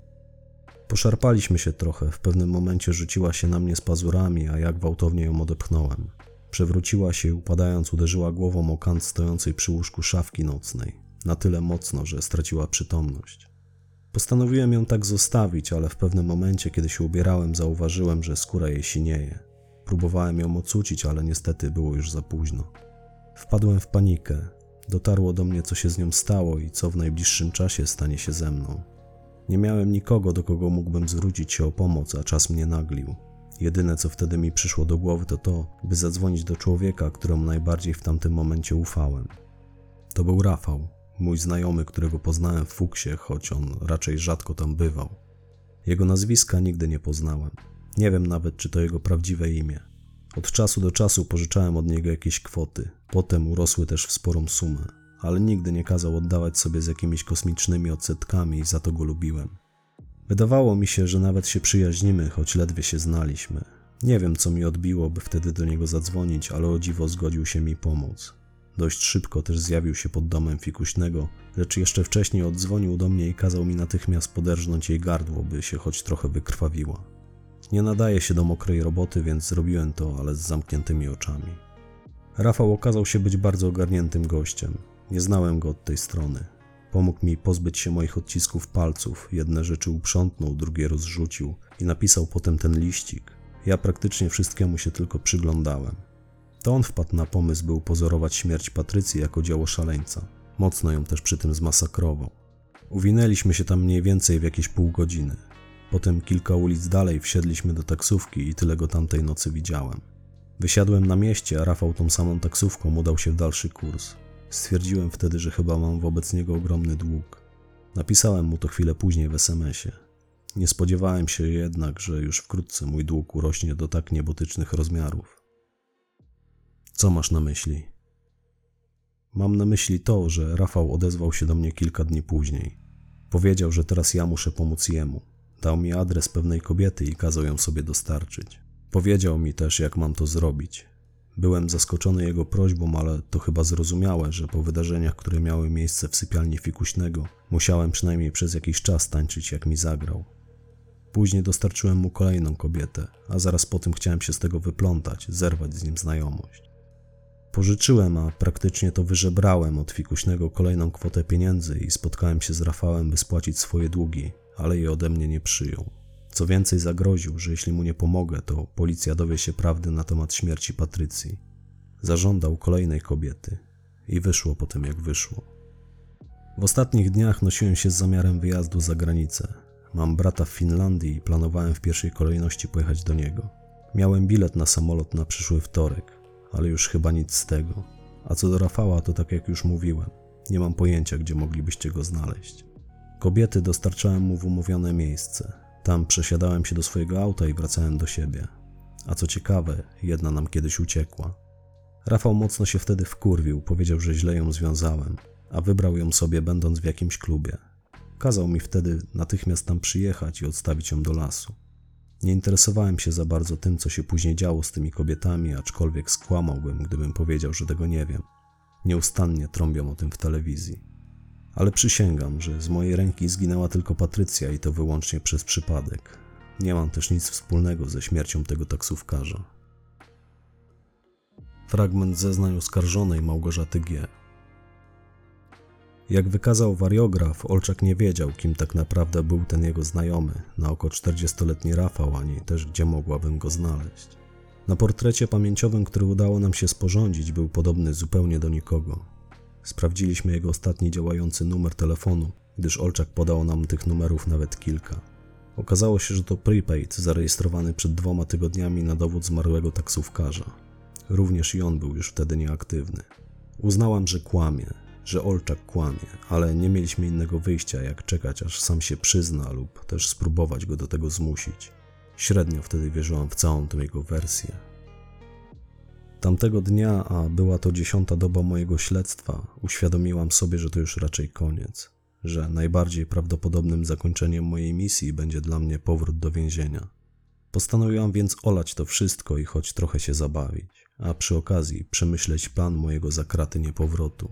Speaker 1: Poszarpaliśmy się trochę, w pewnym momencie rzuciła się na mnie z pazurami, a ja gwałtownie ją odepchnąłem. Przewróciła się i upadając uderzyła głową o kant stojącej przy łóżku szafki nocnej, na tyle mocno, że straciła przytomność. Postanowiłem ją tak zostawić, ale w pewnym momencie, kiedy się ubierałem, zauważyłem, że skóra jej sinieje. Próbowałem ją ocucić, ale niestety było już za późno. Wpadłem w panikę. Dotarło do mnie, co się z nią stało i co w najbliższym czasie stanie się ze mną. Nie miałem nikogo, do kogo mógłbym zwrócić się o pomoc, a czas mnie naglił. Jedyne, co wtedy mi przyszło do głowy, to to, by zadzwonić do człowieka, któremu najbardziej w tamtym momencie ufałem. To był Rafał, mój znajomy, którego poznałem w Fuksie, choć on raczej rzadko tam bywał. Jego nazwiska nigdy nie poznałem. Nie wiem nawet, czy to jego prawdziwe imię. Od czasu do czasu pożyczałem od niego jakieś kwoty, potem urosły też w sporą sumę, ale nigdy nie kazał oddawać sobie z jakimiś kosmicznymi odsetkami i za to go lubiłem. Wydawało mi się, że nawet się przyjaźnimy, choć ledwie się znaliśmy. Nie wiem, co mi odbiło, by wtedy do niego zadzwonić, ale o dziwo zgodził się mi pomóc. Dość szybko też zjawił się pod domem fikuśnego, lecz jeszcze wcześniej odzwonił do mnie i kazał mi natychmiast poderżnąć jej gardło, by się choć trochę wykrwawiła. Nie nadaje się do mokrej roboty, więc zrobiłem to, ale z zamkniętymi oczami. Rafał okazał się być bardzo ogarniętym gościem. Nie znałem go od tej strony. Pomógł mi pozbyć się moich odcisków palców, jedne rzeczy uprzątnął, drugie rozrzucił i napisał potem ten liścik. Ja praktycznie wszystkiemu się tylko przyglądałem. To on wpadł na pomysł, by upozorować śmierć Patrycji jako dzieło szaleńca. Mocno ją też przy tym zmasakrował. Uwinęliśmy się tam mniej więcej w jakieś pół godziny. Potem kilka ulic dalej wsiedliśmy do taksówki i tyle go tamtej nocy widziałem. Wysiadłem na mieście, a Rafał tą samą taksówką udał się w dalszy kurs. Stwierdziłem wtedy, że chyba mam wobec niego ogromny dług. Napisałem mu to chwilę później w SMS-ie. Nie spodziewałem się jednak, że już wkrótce mój dług urośnie do tak niebotycznych rozmiarów. Co masz na myśli? Mam na myśli to, że Rafał odezwał się do mnie kilka dni później. Powiedział, że teraz ja muszę pomóc jemu. Dał mi adres pewnej kobiety i kazał ją sobie dostarczyć. Powiedział mi też, jak mam to zrobić. Byłem zaskoczony jego prośbą, ale to chyba zrozumiałe, że po wydarzeniach, które miały miejsce w sypialni fikuśnego, musiałem przynajmniej przez jakiś czas tańczyć, jak mi zagrał. Później dostarczyłem mu kolejną kobietę, a zaraz po tym chciałem się z tego wyplątać, zerwać z nim znajomość. Pożyczyłem, a praktycznie to wyżebrałem od fikuśnego kolejną kwotę pieniędzy i spotkałem się z Rafałem, by spłacić swoje długi, ale je ode mnie nie przyjął. Co więcej, zagroził, że jeśli mu nie pomogę, to policja dowie się prawdy na temat śmierci Patrycji. Zażądał kolejnej kobiety i wyszło po tym, jak wyszło. W ostatnich dniach nosiłem się z zamiarem wyjazdu za granicę. Mam brata w Finlandii i planowałem w pierwszej kolejności pojechać do niego. Miałem bilet na samolot na przyszły wtorek, ale już chyba nic z tego. A co do Rafała, to tak jak już mówiłem. Nie mam pojęcia, gdzie moglibyście go znaleźć. Kobiety dostarczałem mu w umówione miejsce. Tam przesiadałem się do swojego auta i wracałem do siebie. A co ciekawe, jedna nam kiedyś uciekła. Rafał mocno się wtedy wkurwił, powiedział, że źle ją związałem, a wybrał ją sobie będąc w jakimś klubie. Kazał mi wtedy natychmiast tam przyjechać i odstawić ją do lasu. Nie interesowałem się za bardzo tym, co się później działo z tymi kobietami, aczkolwiek skłamałbym, gdybym powiedział, że tego nie wiem. Nieustannie trąbią o tym w telewizji. Ale przysięgam, że z mojej ręki zginęła tylko Patrycja i to wyłącznie przez przypadek. Nie mam też nic wspólnego ze śmiercią tego taksówkarza. Fragment zeznań oskarżonej Małgorzaty G. Jak wykazał wariograf, Olczak nie wiedział, kim tak naprawdę był ten jego znajomy, na oko 40-letni Rafał, ani też gdzie mogłabym go znaleźć. Na portrecie pamięciowym, który udało nam się sporządzić, był podobny zupełnie do nikogo. Sprawdziliśmy jego ostatni działający numer telefonu, gdyż Olczak podał nam tych numerów nawet kilka. Okazało się, że to prepaid zarejestrowany przed dwoma tygodniami na dowód zmarłego taksówkarza. Również i on był już wtedy nieaktywny. Uznałam, że kłamie, że Olczak kłamie, ale nie mieliśmy innego wyjścia, jak czekać, aż sam się przyzna, lub też spróbować go do tego zmusić. Średnio wtedy wierzyłam w całą tę jego wersję. Tamtego dnia, a była to dziesiąta doba mojego śledztwa, uświadomiłam sobie, że to już raczej koniec, że najbardziej prawdopodobnym zakończeniem mojej misji będzie dla mnie powrót do więzienia. Postanowiłam więc olać to wszystko i choć trochę się zabawić, a przy okazji przemyśleć plan mojego zakraty niepowrotu.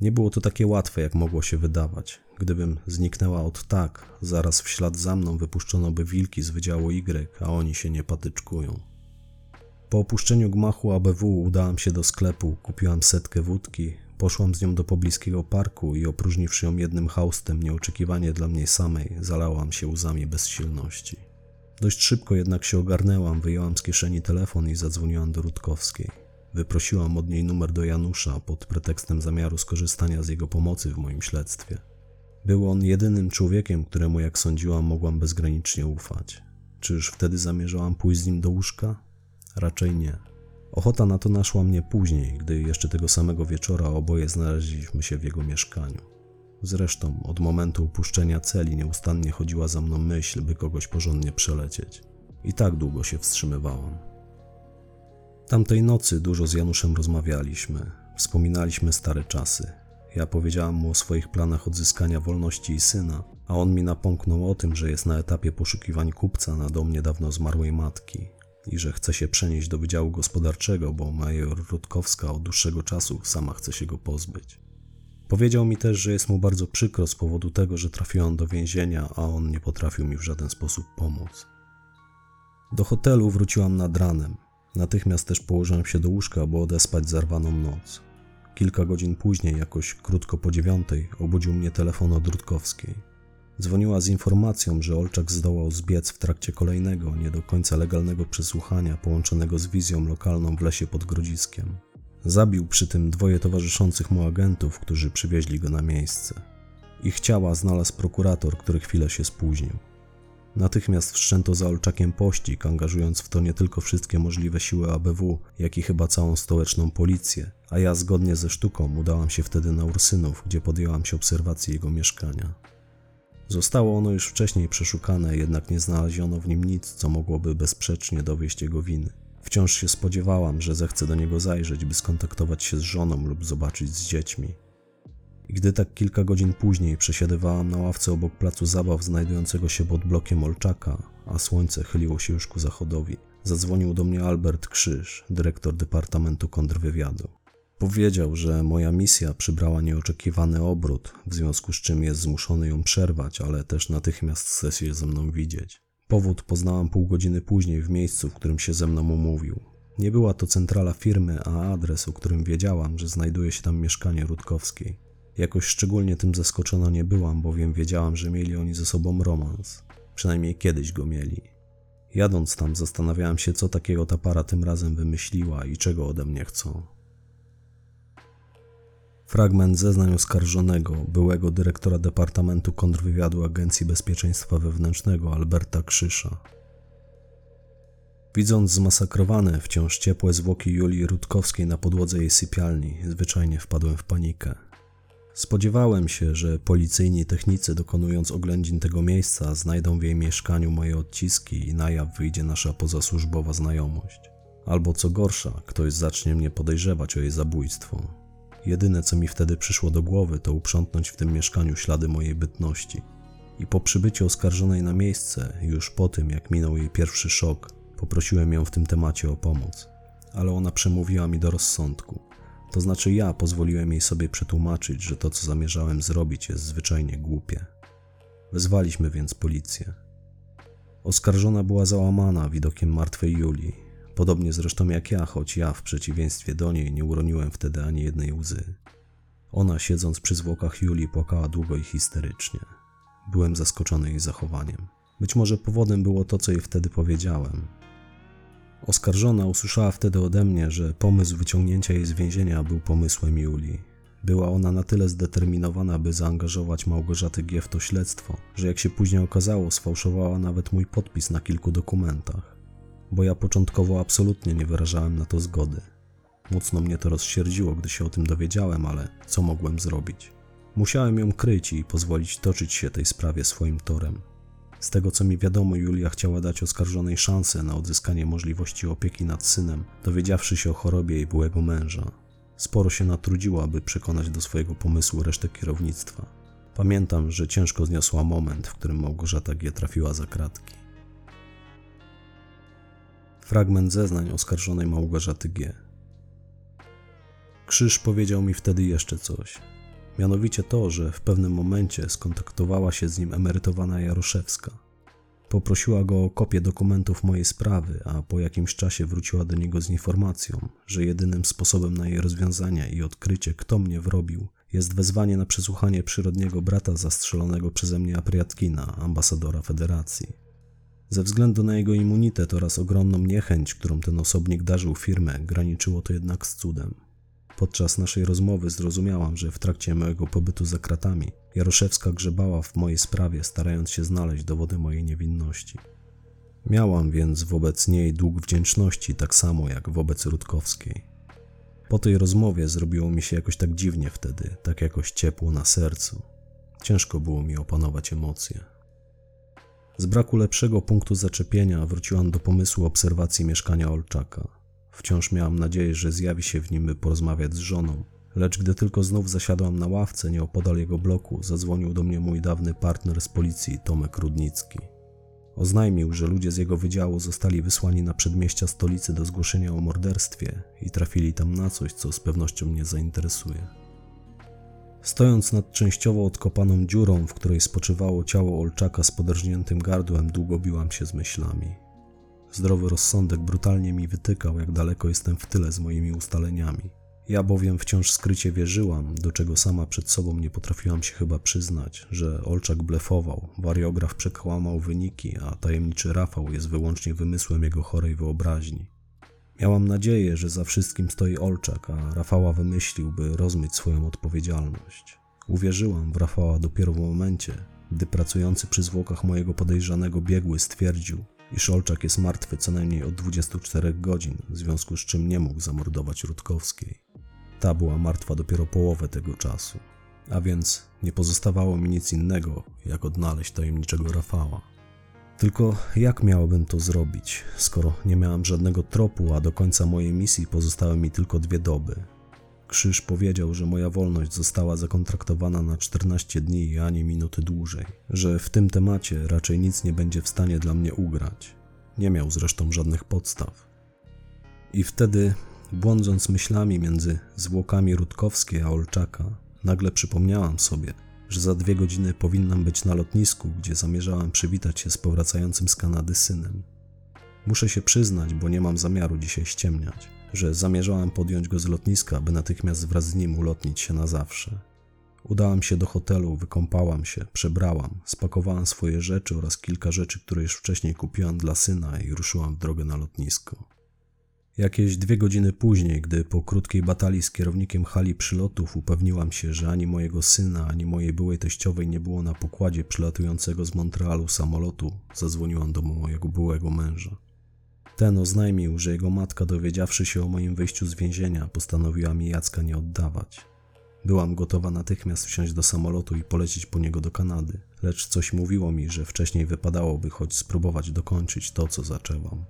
Speaker 1: Nie było to takie łatwe, jak mogło się wydawać. Gdybym zniknęła od tak, zaraz w ślad za mną wypuszczono by wilki z Wydziału Y, a oni się nie patyczkują. Po opuszczeniu gmachu ABW udałam się do sklepu, kupiłam setkę wódki, poszłam z nią do pobliskiego parku i opróżniwszy ją jednym haustem nieoczekiwanie dla mnie samej, zalałam się łzami bezsilności. Dość szybko jednak się ogarnęłam, wyjęłam z kieszeni telefon i zadzwoniłam do Rutkowskiej. Wyprosiłam od niej numer do Janusza pod pretekstem zamiaru skorzystania z jego pomocy w moim śledztwie. Był on jedynym człowiekiem, któremu, jak sądziłam, mogłam bezgranicznie ufać. Czyż wtedy zamierzałam pójść z nim do łóżka? Raczej nie. Ochota na to naszła mnie później, gdy jeszcze tego samego wieczora oboje znaleźliśmy się w jego mieszkaniu. Zresztą od momentu upuszczenia celi nieustannie chodziła za mną myśl, by kogoś porządnie przelecieć. I tak długo się wstrzymywałam. Tamtej nocy dużo z Januszem rozmawialiśmy, wspominaliśmy stare czasy. Ja powiedziałam mu o swoich planach odzyskania wolności i syna, a on mi napomknął o tym, że jest na etapie poszukiwań kupca na dom niedawno zmarłej matki i że chce się przenieść do Wydziału Gospodarczego, bo major Rutkowska od dłuższego czasu sama chce się go pozbyć. Powiedział mi też, że jest mu bardzo przykro z powodu tego, że trafiłam do więzienia, a on nie potrafił mi w żaden sposób pomóc. Do hotelu wróciłam nad ranem. Natychmiast też położyłem się do łóżka, by odespać zarwaną noc. Kilka godzin później, jakoś krótko po dziewiątej, obudził mnie telefon od Rutkowskiej. Dzwoniła z informacją, że Olczak zdołał zbiec w trakcie kolejnego, nie do końca legalnego przesłuchania połączonego z wizją lokalną w lesie pod Grodziskiem. Zabił przy tym dwoje towarzyszących mu agentów, którzy przywieźli go na miejsce. Ich ciała znalazł prokurator, który chwilę się spóźnił. Natychmiast wszczęto za Olczakiem pościg, angażując w to nie tylko wszystkie możliwe siły ABW, jak i chyba całą stołeczną policję, a ja zgodnie ze sztuką udałam się wtedy na Ursynów, gdzie podjęłam się obserwacji jego mieszkania. Zostało ono już wcześniej przeszukane, jednak nie znaleziono w nim nic, co mogłoby bezsprzecznie dowieść jego winy. Wciąż się spodziewałam, że zechce do niego zajrzeć, by skontaktować się z żoną lub zobaczyć z dziećmi. Gdy tak kilka godzin później przesiadywałam na ławce obok placu zabaw znajdującego się pod blokiem Olczaka, a słońce chyliło się już ku zachodowi, zadzwonił do mnie Albert Krzyż, dyrektor Departamentu Kontrwywiadu. Powiedział, że moja misja przybrała nieoczekiwany obrót, w związku z czym jest zmuszony ją przerwać, ale też natychmiast chce się ze mną widzieć. Powód poznałam pół godziny później w miejscu, w którym się ze mną umówił. Nie była to centrala firmy, a adres, o którym wiedziałam, że znajduje się tam mieszkanie Rutkowskiej. Jakoś szczególnie tym zaskoczona nie byłam, bowiem wiedziałam, że mieli oni ze sobą romans. Przynajmniej kiedyś go mieli. Jadąc tam, zastanawiałam się, co takiego ta para tym razem wymyśliła i czego ode mnie chcą. Fragment zeznań oskarżonego, byłego dyrektora Departamentu Kontrwywiadu Agencji Bezpieczeństwa Wewnętrznego Alberta Krzysza. Widząc zmasakrowane, wciąż ciepłe zwłoki Julii Rutkowskiej na podłodze jej sypialni, zwyczajnie wpadłem w panikę. Spodziewałem się, że policyjni technicy dokonując oględzin tego miejsca znajdą w jej mieszkaniu moje odciski i na jaw wyjdzie nasza pozasłużbowa znajomość. Albo co gorsza, ktoś zacznie mnie podejrzewać o jej zabójstwo. Jedyne co mi wtedy przyszło do głowy to uprzątnąć w tym mieszkaniu ślady mojej bytności. I po przybyciu oskarżonej na miejsce, już po tym jak minął jej pierwszy szok, poprosiłem ją w tym temacie o pomoc. Ale ona przemówiła mi do rozsądku. To znaczy ja pozwoliłem jej sobie przetłumaczyć, że to co zamierzałem zrobić jest zwyczajnie głupie. Wezwaliśmy więc policję. Oskarżona była załamana widokiem martwej Julii, podobnie zresztą jak ja, choć ja w przeciwieństwie do niej nie uroniłem wtedy ani jednej łzy. Ona, siedząc przy zwłokach Julii, płakała długo i histerycznie. Byłem zaskoczony jej zachowaniem. Być może powodem było to, co jej wtedy powiedziałem. Oskarżona usłyszała wtedy ode mnie, że pomysł wyciągnięcia jej z więzienia był pomysłem Julii. Była ona na tyle zdeterminowana, by zaangażować Małgorzaty G w to śledztwo, że jak się później okazało, sfałszowała nawet mój podpis na kilku dokumentach. Bo ja początkowo absolutnie nie wyrażałem na to zgody. Mocno mnie to rozsierdziło, gdy się o tym dowiedziałem, ale co mogłem zrobić? Musiałem ją kryć i pozwolić toczyć się tej sprawie swoim torem. Z tego co mi wiadomo, Julia chciała dać oskarżonej szansę na odzyskanie możliwości opieki nad synem, dowiedziawszy się o chorobie jej byłego męża. Sporo się natrudziła, by przekonać do swojego pomysłu resztę kierownictwa. Pamiętam, że ciężko zniosła moment, w którym Małgorzata G. trafiła za kratki. Fragment zeznań oskarżonej Małgorzaty G. Krzyż powiedział mi wtedy jeszcze coś. Mianowicie to, że w pewnym momencie skontaktowała się z nim emerytowana Jaroszewska. Poprosiła go o kopię dokumentów mojej sprawy, a po jakimś czasie wróciła do niego z informacją, że jedynym sposobem na jej rozwiązanie i odkrycie, kto mnie wrobił, jest wezwanie na przesłuchanie przyrodniego brata zastrzelonego przeze mnie Apriatkina, ambasadora Federacji. Ze względu na jego immunitet oraz ogromną niechęć, którą ten osobnik darzył firmę, graniczyło to jednak z cudem. Podczas naszej rozmowy zrozumiałam, że w trakcie mojego pobytu za kratami Jaroszewska grzebała w mojej sprawie, starając się znaleźć dowody mojej niewinności. Miałam więc wobec niej dług wdzięczności, tak samo jak wobec Rutkowskiej. Po tej rozmowie zrobiło mi się jakoś tak dziwnie wtedy, tak jakoś ciepło na sercu. Ciężko było mi opanować emocje. Z braku lepszego punktu zaczepienia wróciłam do pomysłu obserwacji mieszkania Olczaka. Wciąż miałam nadzieję, że zjawi się w nim, by porozmawiać z żoną. Lecz gdy tylko znów zasiadłam na ławce nieopodal jego bloku, zadzwonił do mnie mój dawny partner z policji, Tomek Rudnicki. Oznajmił, że ludzie z jego wydziału zostali wysłani na przedmieścia stolicy do zgłoszenia o morderstwie i trafili tam na coś, co z pewnością mnie zainteresuje. Stojąc nad częściowo odkopaną dziurą, w której spoczywało ciało Olczaka z poderżniętym gardłem, długo biłam się z myślami. Zdrowy rozsądek brutalnie mi wytykał, jak daleko jestem w tyle z moimi ustaleniami. Ja bowiem wciąż skrycie wierzyłam, do czego sama przed sobą nie potrafiłam się chyba przyznać, że Olczak blefował, wariograf przekłamał wyniki, a tajemniczy Rafał jest wyłącznie wymysłem jego chorej wyobraźni. Miałam nadzieję, że za wszystkim stoi Olczak, a Rafała wymyślił, by rozmyć swoją odpowiedzialność. Uwierzyłam w Rafała dopiero w momencie, gdy pracujący przy zwłokach mojego podejrzanego biegły stwierdził, iż Olczak jest martwy co najmniej od 24 godzin, w związku z czym nie mógł zamordować Rutkowskiej. Ta była martwa dopiero połowę tego czasu, a więc nie pozostawało mi nic innego, jak odnaleźć tajemniczego Rafała. Tylko jak miałbym to zrobić, skoro nie miałem żadnego tropu, a do końca mojej misji pozostały mi tylko dwie doby? Krzyż powiedział, że moja wolność została zakontraktowana na 14 dni i ani minuty dłużej, że w tym temacie raczej nic nie będzie w stanie dla mnie ugrać. Nie miał zresztą żadnych podstaw. I wtedy, błądząc myślami między zwłokami Rutkowskiej a Olczaka, nagle przypomniałam sobie, że za dwie godziny powinnam być na lotnisku, gdzie zamierzałam przywitać się z powracającym z Kanady synem. Muszę się przyznać, bo nie mam zamiaru dzisiaj ściemniać że zamierzałam podjąć go z lotniska, by natychmiast wraz z nim ulotnić się na zawsze. Udałam się do hotelu, wykąpałam się, przebrałam, spakowałam swoje rzeczy oraz kilka rzeczy, które już wcześniej kupiłam dla syna i ruszyłam w drogę na lotnisko. Jakieś dwie godziny później, gdy po krótkiej batalii z kierownikiem hali przylotów upewniłam się, że ani mojego syna, ani mojej byłej teściowej nie było na pokładzie przylatującego z Montrealu samolotu, zadzwoniłam do mojego byłego męża. Ten oznajmił, że jego matka, dowiedziawszy się o moim wyjściu z więzienia, postanowiła mi Jacka nie oddawać. Byłam gotowa natychmiast wsiąść do samolotu i polecieć po niego do Kanady, lecz coś mówiło mi, że wcześniej wypadałoby choć spróbować dokończyć to, co zaczęłam.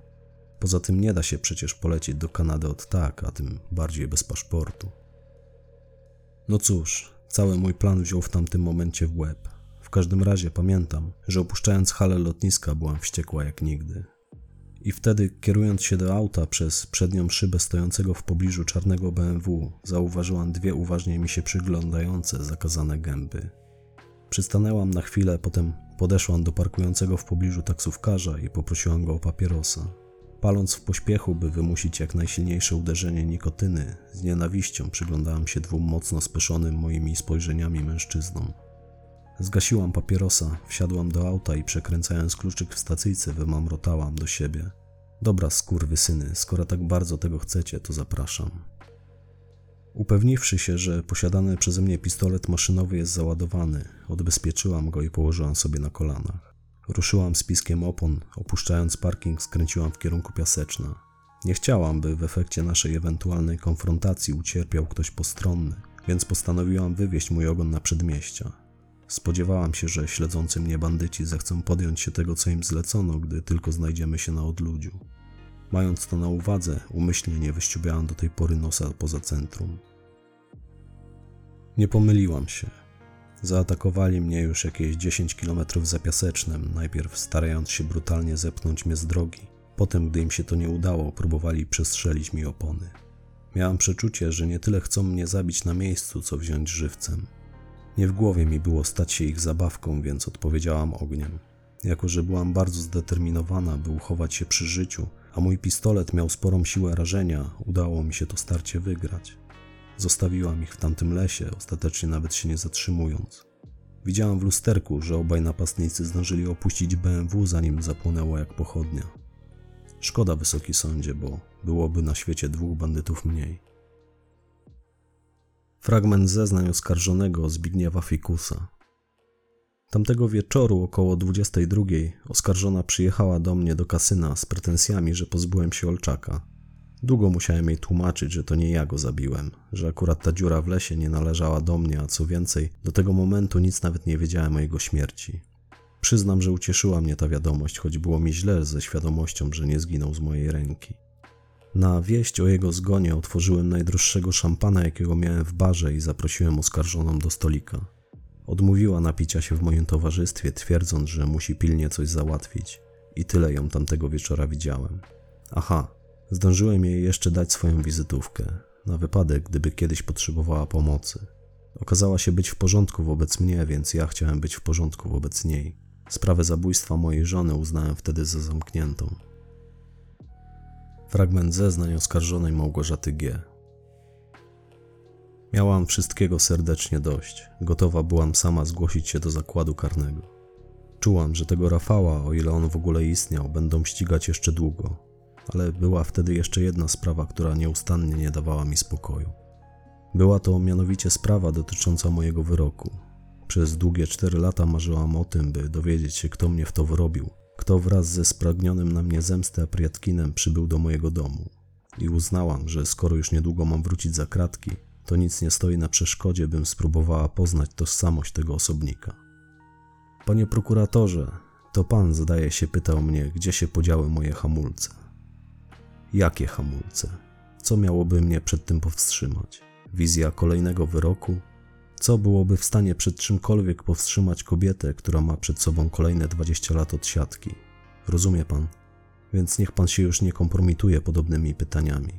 Speaker 1: Poza tym nie da się przecież polecieć do Kanady od tak, a tym bardziej bez paszportu. No cóż, cały mój plan wziął w tamtym momencie w łeb. W każdym razie pamiętam, że opuszczając halę lotniska byłam wściekła jak nigdy. I wtedy, kierując się do auta przez przednią szybę stojącego w pobliżu czarnego BMW, zauważyłam dwie uważnie mi się przyglądające zakazane gęby. Przystanęłam na chwilę, potem podeszłam do parkującego w pobliżu taksówkarza i poprosiłam go o papierosa. Paląc w pośpiechu, by wymusić jak najsilniejsze uderzenie nikotyny, z nienawiścią przyglądałam się dwóm mocno speszonym moimi spojrzeniami mężczyznom. Zgasiłam papierosa, wsiadłam do auta i przekręcając kluczyk w stacyjce wymamrotałam do siebie. Dobra, syny, skoro tak bardzo tego chcecie, to zapraszam. Upewniwszy się, że posiadany przeze mnie pistolet maszynowy jest załadowany, odbezpieczyłam go i położyłam sobie na kolanach. Ruszyłam z piskiem opon, opuszczając parking skręciłam w kierunku Piaseczna. Nie chciałam, by w efekcie naszej ewentualnej konfrontacji ucierpiał ktoś postronny, więc postanowiłam wywieźć mój ogon na przedmieścia. Spodziewałam się, że śledzący mnie bandyci zechcą podjąć się tego, co im zlecono, gdy tylko znajdziemy się na odludziu. Mając to na uwadze, umyślnie nie wyściubiałam do tej pory nosa poza centrum. Nie pomyliłam się. Zaatakowali mnie już jakieś 10 km za piasecznem, najpierw starając się brutalnie zepchnąć mnie z drogi. Potem, gdy im się to nie udało, próbowali przestrzelić mi opony. Miałam przeczucie, że nie tyle chcą mnie zabić na miejscu, co wziąć żywcem. Nie w głowie mi było stać się ich zabawką, więc odpowiedziałam ogniem. Jako, że byłam bardzo zdeterminowana, by uchować się przy życiu, a mój pistolet miał sporą siłę rażenia, udało mi się to starcie wygrać. Zostawiłam ich w tamtym lesie, ostatecznie nawet się nie zatrzymując. Widziałam w lusterku, że obaj napastnicy zdążyli opuścić BMW, zanim zapłonęło jak pochodnia. Szkoda, wysoki sądzie, bo byłoby na świecie dwóch bandytów mniej. Fragment zeznań oskarżonego Zbigniewa Fikusa. Tamtego wieczoru około 22 oskarżona przyjechała do mnie do kasyna z pretensjami, że pozbyłem się Olczaka. Długo musiałem jej tłumaczyć, że to nie ja go zabiłem, że akurat ta dziura w lesie nie należała do mnie, a co więcej, do tego momentu nic nawet nie wiedziałem o jego śmierci. Przyznam, że ucieszyła mnie ta wiadomość, choć było mi źle ze świadomością, że nie zginął z mojej ręki. Na wieść o jego zgonie otworzyłem najdroższego szampana, jakiego miałem w barze i zaprosiłem oskarżoną do stolika. Odmówiła napicia się w moim towarzystwie, twierdząc, że musi pilnie coś załatwić. I tyle ją tamtego wieczora widziałem. Aha, zdążyłem jej jeszcze dać swoją wizytówkę, na wypadek, gdyby kiedyś potrzebowała pomocy. Okazała się być w porządku wobec mnie, więc ja chciałem być w porządku wobec niej. Sprawę zabójstwa mojej żony uznałem wtedy za zamkniętą. Fragment zeznań oskarżonej Małgorzaty G. Miałam wszystkiego serdecznie dość. Gotowa byłam sama zgłosić się do zakładu karnego. Czułam, że tego Rafała, o ile on w ogóle istniał, będą ścigać jeszcze długo. Ale była wtedy jeszcze jedna sprawa, która nieustannie nie dawała mi spokoju. Była to mianowicie sprawa dotycząca mojego wyroku. Przez długie cztery lata marzyłam o tym, by dowiedzieć się, kto mnie w to wyrobił, kto wraz ze spragnionym na mnie zemsty Apriatkinem przybył do mojego domu. I uznałam, że skoro już niedługo mam wrócić za kratki, to nic nie stoi na przeszkodzie, bym spróbowała poznać tożsamość tego osobnika. Panie prokuratorze, to pan, zdaje się, pytał mnie, gdzie się podziały moje hamulce. Jakie hamulce? Co miałoby mnie przed tym powstrzymać? Wizja kolejnego wyroku? Co byłoby w stanie przed czymkolwiek powstrzymać kobietę, która ma przed sobą kolejne 20 lat od siatki? Rozumie pan? Więc niech pan się już nie kompromituje podobnymi pytaniami.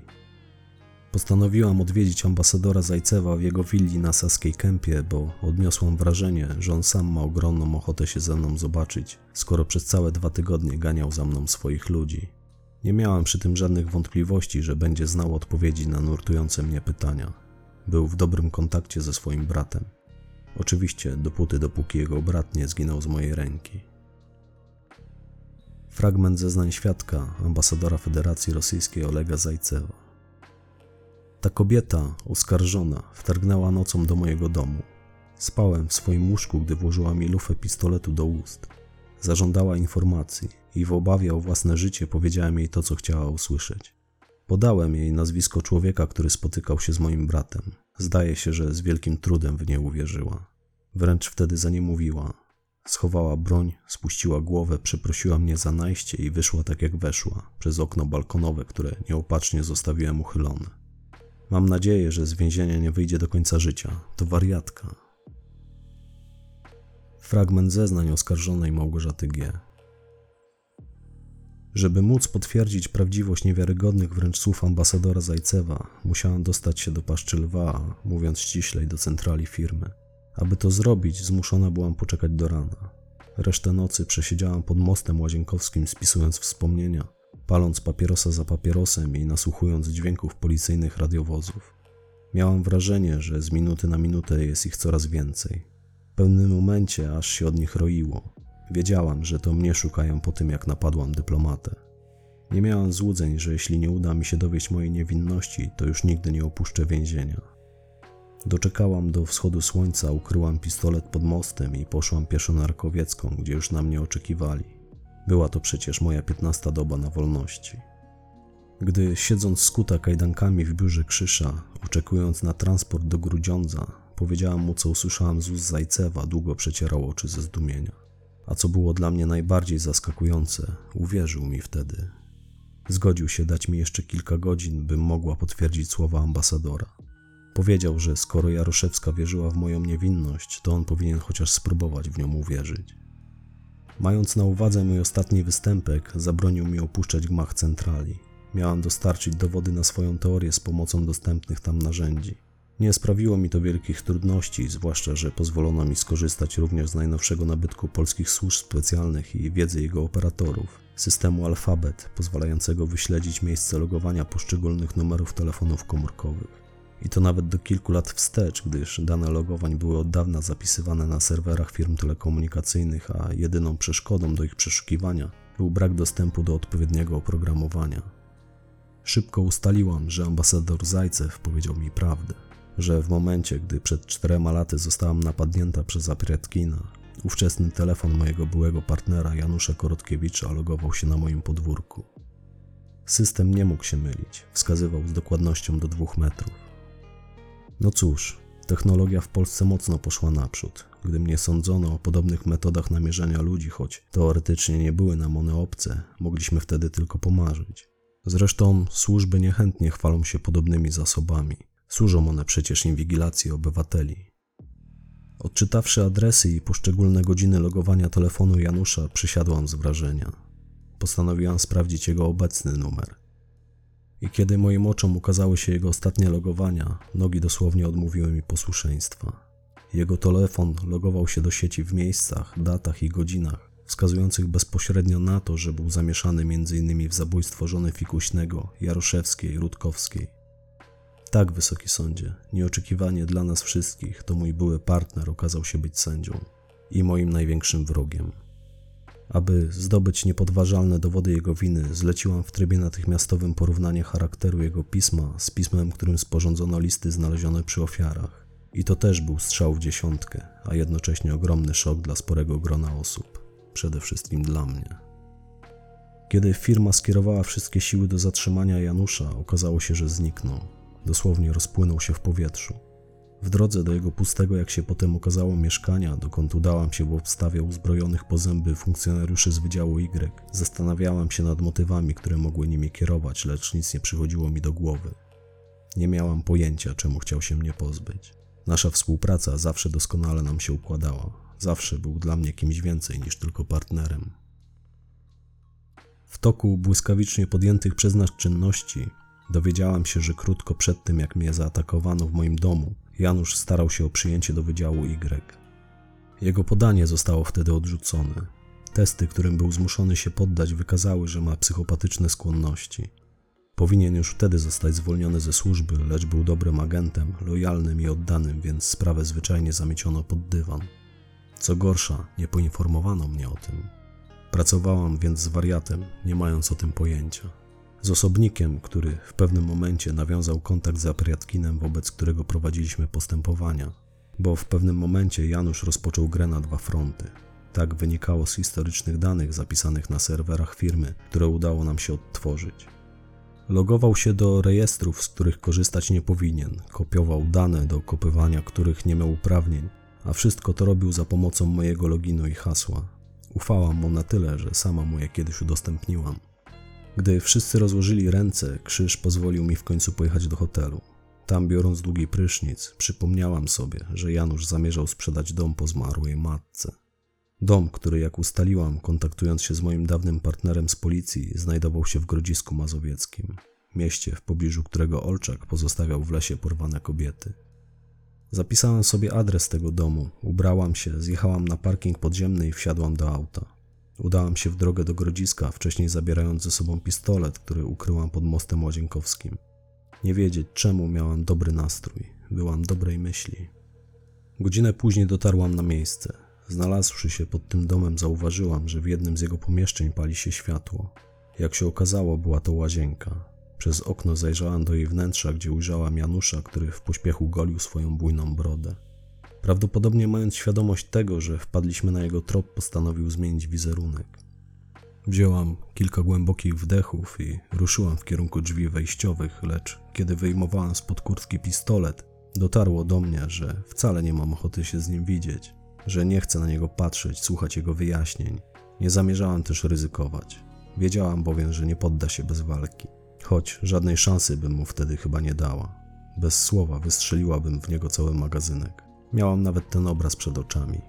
Speaker 1: Postanowiłam odwiedzić ambasadora Zajcewa w jego willi na Saskiej Kępie, bo odniosłam wrażenie, że on sam ma ogromną ochotę się ze mną zobaczyć, skoro przez całe dwa tygodnie ganiał za mną swoich ludzi. Nie miałam przy tym żadnych wątpliwości, że będzie znał odpowiedzi na nurtujące mnie pytania. Był w dobrym kontakcie ze swoim bratem. Oczywiście dopóty, dopóki jego brat nie zginął z mojej ręki. Fragment zeznań świadka ambasadora Federacji Rosyjskiej Olega Zajcewa. Ta kobieta, oskarżona, wtargnęła nocą do mojego domu. Spałem w swoim łóżku, gdy włożyła mi lufę pistoletu do ust. Zażądała informacji i w obawie o własne życie powiedziałem jej to, co chciała usłyszeć. Podałem jej nazwisko człowieka, który spotykał się z moim bratem. Zdaje się, że z wielkim trudem w nie uwierzyła. Wręcz wtedy za nie mówiła. Schowała broń, spuściła głowę, przeprosiła mnie za najście i wyszła tak jak weszła, przez okno balkonowe, które nieopatrznie zostawiłem uchylone. Mam nadzieję, że z więzienia nie wyjdzie do końca życia. To wariatka. Fragment zeznań oskarżonej Małgorzaty G. Żeby móc potwierdzić prawdziwość niewiarygodnych wręcz słów ambasadora Zajcewa, musiałam dostać się do paszczy lwa, mówiąc ściślej do centrali firmy. Aby to zrobić, zmuszona byłam poczekać do rana. Resztę nocy przesiedziałam pod mostem łazienkowskim, spisując wspomnienia, paląc papierosa za papierosem i nasłuchując dźwięków policyjnych radiowozów. Miałam wrażenie, że z minuty na minutę jest ich coraz więcej. W pewnym momencie aż się od nich roiło. Wiedziałam, że to mnie szukają po tym, jak napadłam dyplomatę. Nie miałam złudzeń, że jeśli nie uda mi się dowieść mojej niewinności, to już nigdy nie opuszczę więzienia. Doczekałam do wschodu słońca, ukryłam pistolet pod mostem i poszłam pieszo na Rakowiecką, gdzie już na mnie oczekiwali. Była to przecież moja piętnasta doba na wolności. Gdy siedząc skuta kajdankami w biurze Krzysza, oczekując na transport do Grudziądza, powiedziałam mu, co usłyszałam z ust Zajcewa, długo przecierał oczy ze zdumienia. A co było dla mnie najbardziej zaskakujące, uwierzył mi wtedy. Zgodził się dać mi jeszcze kilka godzin, bym mogła potwierdzić słowa ambasadora. Powiedział, że skoro Jaroszewska wierzyła w moją niewinność, to on powinien chociaż spróbować w nią uwierzyć. Mając na uwadze mój ostatni występek, zabronił mi opuszczać gmach centrali. Miałam dostarczyć dowody na swoją teorię z pomocą dostępnych tam narzędzi. Nie sprawiło mi to wielkich trudności, zwłaszcza, że pozwolono mi skorzystać również z najnowszego nabytku polskich służb specjalnych i wiedzy jego operatorów, systemu Alfabet, pozwalającego wyśledzić miejsce logowania poszczególnych numerów telefonów komórkowych. I to nawet do kilku lat wstecz, gdyż dane logowań były od dawna zapisywane na serwerach firm telekomunikacyjnych, a jedyną przeszkodą do ich przeszukiwania był brak dostępu do odpowiedniego oprogramowania. Szybko ustaliłam, że ambasador Zajcew powiedział mi prawdę że w momencie, gdy przed czterema laty zostałam napadnięta przez Apriatkina, ówczesny telefon mojego byłego partnera Janusza Korotkiewicza logował się na moim podwórku. System nie mógł się mylić, wskazywał z dokładnością do dwóch metrów. No cóż, technologia w Polsce mocno poszła naprzód. Gdy mnie sądzono o podobnych metodach namierzania ludzi, choć teoretycznie nie były nam one obce, mogliśmy wtedy tylko pomarzyć. Zresztą służby niechętnie chwalą się podobnymi zasobami. Służą one przecież inwigilacji obywateli. Odczytawszy adresy i poszczególne godziny logowania telefonu Janusza, przysiadłam z wrażenia. Postanowiłam sprawdzić jego obecny numer. I kiedy moim oczom ukazały się jego ostatnie logowania, nogi dosłownie odmówiły mi posłuszeństwa. Jego telefon logował się do sieci w miejscach, datach i godzinach, wskazujących bezpośrednio na to, że był zamieszany m.in. w zabójstwo żony Fikuśnego, Jaroszewskiej, Rutkowskiej. Tak, wysoki sądzie, nieoczekiwanie dla nas wszystkich, to mój były partner okazał się być sędzią i moim największym wrogiem. Aby zdobyć niepodważalne dowody jego winy, zleciłam w trybie natychmiastowym porównanie charakteru jego pisma z pismem, którym sporządzono listy znalezione przy ofiarach. I to też był strzał w dziesiątkę, a jednocześnie ogromny szok dla sporego grona osób, przede wszystkim dla mnie. Kiedy firma skierowała wszystkie siły do zatrzymania Janusza, okazało się, że zniknął. Dosłownie rozpłynął się w powietrzu. W drodze do jego pustego, jak się potem okazało, mieszkania, dokąd udałam się w obstawie uzbrojonych po zęby funkcjonariuszy z Wydziału Y, zastanawiałam się nad motywami, które mogły nimi kierować, lecz nic nie przychodziło mi do głowy. Nie miałam pojęcia, czemu chciał się mnie pozbyć. Nasza współpraca zawsze doskonale nam się układała. Zawsze był dla mnie kimś więcej niż tylko partnerem. W toku błyskawicznie podjętych przez nas czynności Dowiedziałam się, że krótko przed tym, jak mnie zaatakowano w moim domu, Janusz starał się o przyjęcie do Wydziału Y. Jego podanie zostało wtedy odrzucone. Testy, którym był zmuszony się poddać, wykazały, że ma psychopatyczne skłonności. Powinien już wtedy zostać zwolniony ze służby, lecz był dobrym agentem, lojalnym i oddanym, więc sprawę zwyczajnie zamieciono pod dywan. Co gorsza, nie poinformowano mnie o tym. Pracowałam więc z wariatem, nie mając o tym pojęcia z osobnikiem, który w pewnym momencie nawiązał kontakt z Apriatkinem, wobec którego prowadziliśmy postępowania, bo w pewnym momencie Janusz rozpoczął grę na dwa fronty. Tak wynikało z historycznych danych zapisanych na serwerach firmy, które udało nam się odtworzyć. Logował się do rejestrów, z których korzystać nie powinien, kopiował dane do kopywania, których nie miał uprawnień, a wszystko to robił za pomocą mojego loginu i hasła. Ufałam mu na tyle, że sama mu je kiedyś udostępniłam. Gdy wszyscy rozłożyli ręce, Krzyż pozwolił mi w końcu pojechać do hotelu. Tam, biorąc długi prysznic, przypomniałam sobie, że Janusz zamierzał sprzedać dom po zmarłej matce. Dom, który, jak ustaliłam, kontaktując się z moim dawnym partnerem z policji, znajdował się w Grodzisku Mazowieckim, mieście, w pobliżu którego Olczak pozostawiał w lesie porwane kobiety. Zapisałam sobie adres tego domu, ubrałam się, zjechałam na parking podziemny i wsiadłam do auta. Udałam się w drogę do Grodziska, wcześniej zabierając ze sobą pistolet, który ukryłam pod mostem łazienkowskim. Nie wiedzieć czemu miałam dobry nastrój, byłam dobrej myśli. Godzinę później dotarłam na miejsce. Znalazłszy się pod tym domem, zauważyłam, że w jednym z jego pomieszczeń pali się światło. Jak się okazało, była to łazienka. Przez okno zajrzałam do jej wnętrza, gdzie ujrzałam Janusza, który w pośpiechu golił swoją bujną brodę. Prawdopodobnie mając świadomość tego, że wpadliśmy na jego trop, postanowił zmienić wizerunek. Wzięłam kilka głębokich wdechów i ruszyłam w kierunku drzwi wejściowych, lecz kiedy wyjmowałam spod kurtki pistolet, dotarło do mnie, że wcale nie mam ochoty się z nim widzieć, że nie chcę na niego patrzeć, słuchać jego wyjaśnień. Nie zamierzałam też ryzykować. Wiedziałam bowiem, że nie podda się bez walki, choć żadnej szansy bym mu wtedy chyba nie dała. Bez słowa wystrzeliłabym w niego cały magazynek. Miałam nawet ten obraz przed oczami.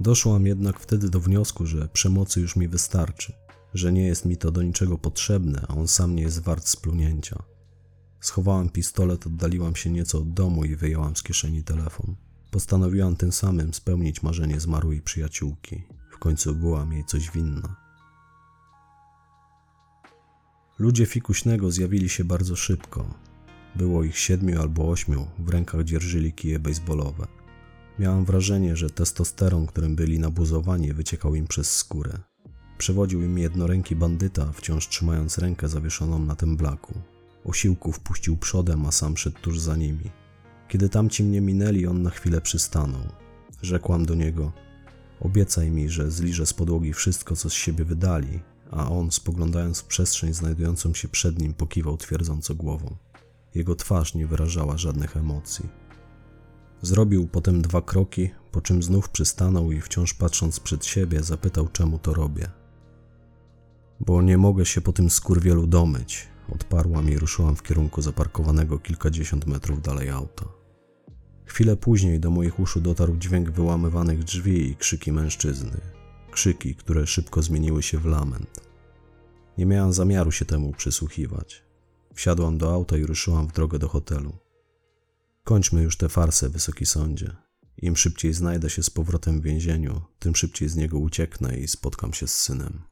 Speaker 1: Doszłam jednak wtedy do wniosku, że przemocy już mi wystarczy, że nie jest mi to do niczego potrzebne, a on sam nie jest wart splunięcia. Schowałam pistolet, oddaliłam się nieco od domu i wyjęłam z kieszeni telefon. Postanowiłam tym samym spełnić marzenie zmarłej przyjaciółki. W końcu byłam jej coś winna. Ludzie fikuśnego zjawili się bardzo szybko. Było ich siedmiu albo ośmiu, w rękach dzierżyli kije baseballowe. Miałam wrażenie, że testosteron, którym byli nabuzowani, wyciekał im przez skórę. Przewodził im jednoręki bandyta, wciąż trzymając rękę zawieszoną na tym blaku. Osiłków puścił przodem, a sam szedł tuż za nimi. Kiedy tamci mnie minęli, on na chwilę przystanął. Rzekłam do niego: Obiecaj mi, że zliżę z podłogi wszystko, co z siebie wydali, a on, spoglądając w przestrzeń znajdującą się przed nim, pokiwał twierdząco głową. Jego twarz nie wyrażała żadnych emocji. Zrobił potem dwa kroki, po czym znów przystanął i wciąż patrząc przed siebie, zapytał, czemu to robię. Bo nie mogę się po tym skurwielu domyć, odparłam i ruszyłam w kierunku zaparkowanego kilkadziesiąt metrów dalej auta. Chwilę później do moich uszu dotarł dźwięk wyłamywanych drzwi i krzyki mężczyzny. Krzyki, które szybko zmieniły się w lament. Nie miałam zamiaru się temu przysłuchiwać. Wsiadłam do auta i ruszyłam w drogę do hotelu. Kończmy już tę farsę, wysoki sądzie. Im szybciej znajdę się z powrotem w więzieniu, tym szybciej z niego ucieknę i spotkam się z synem.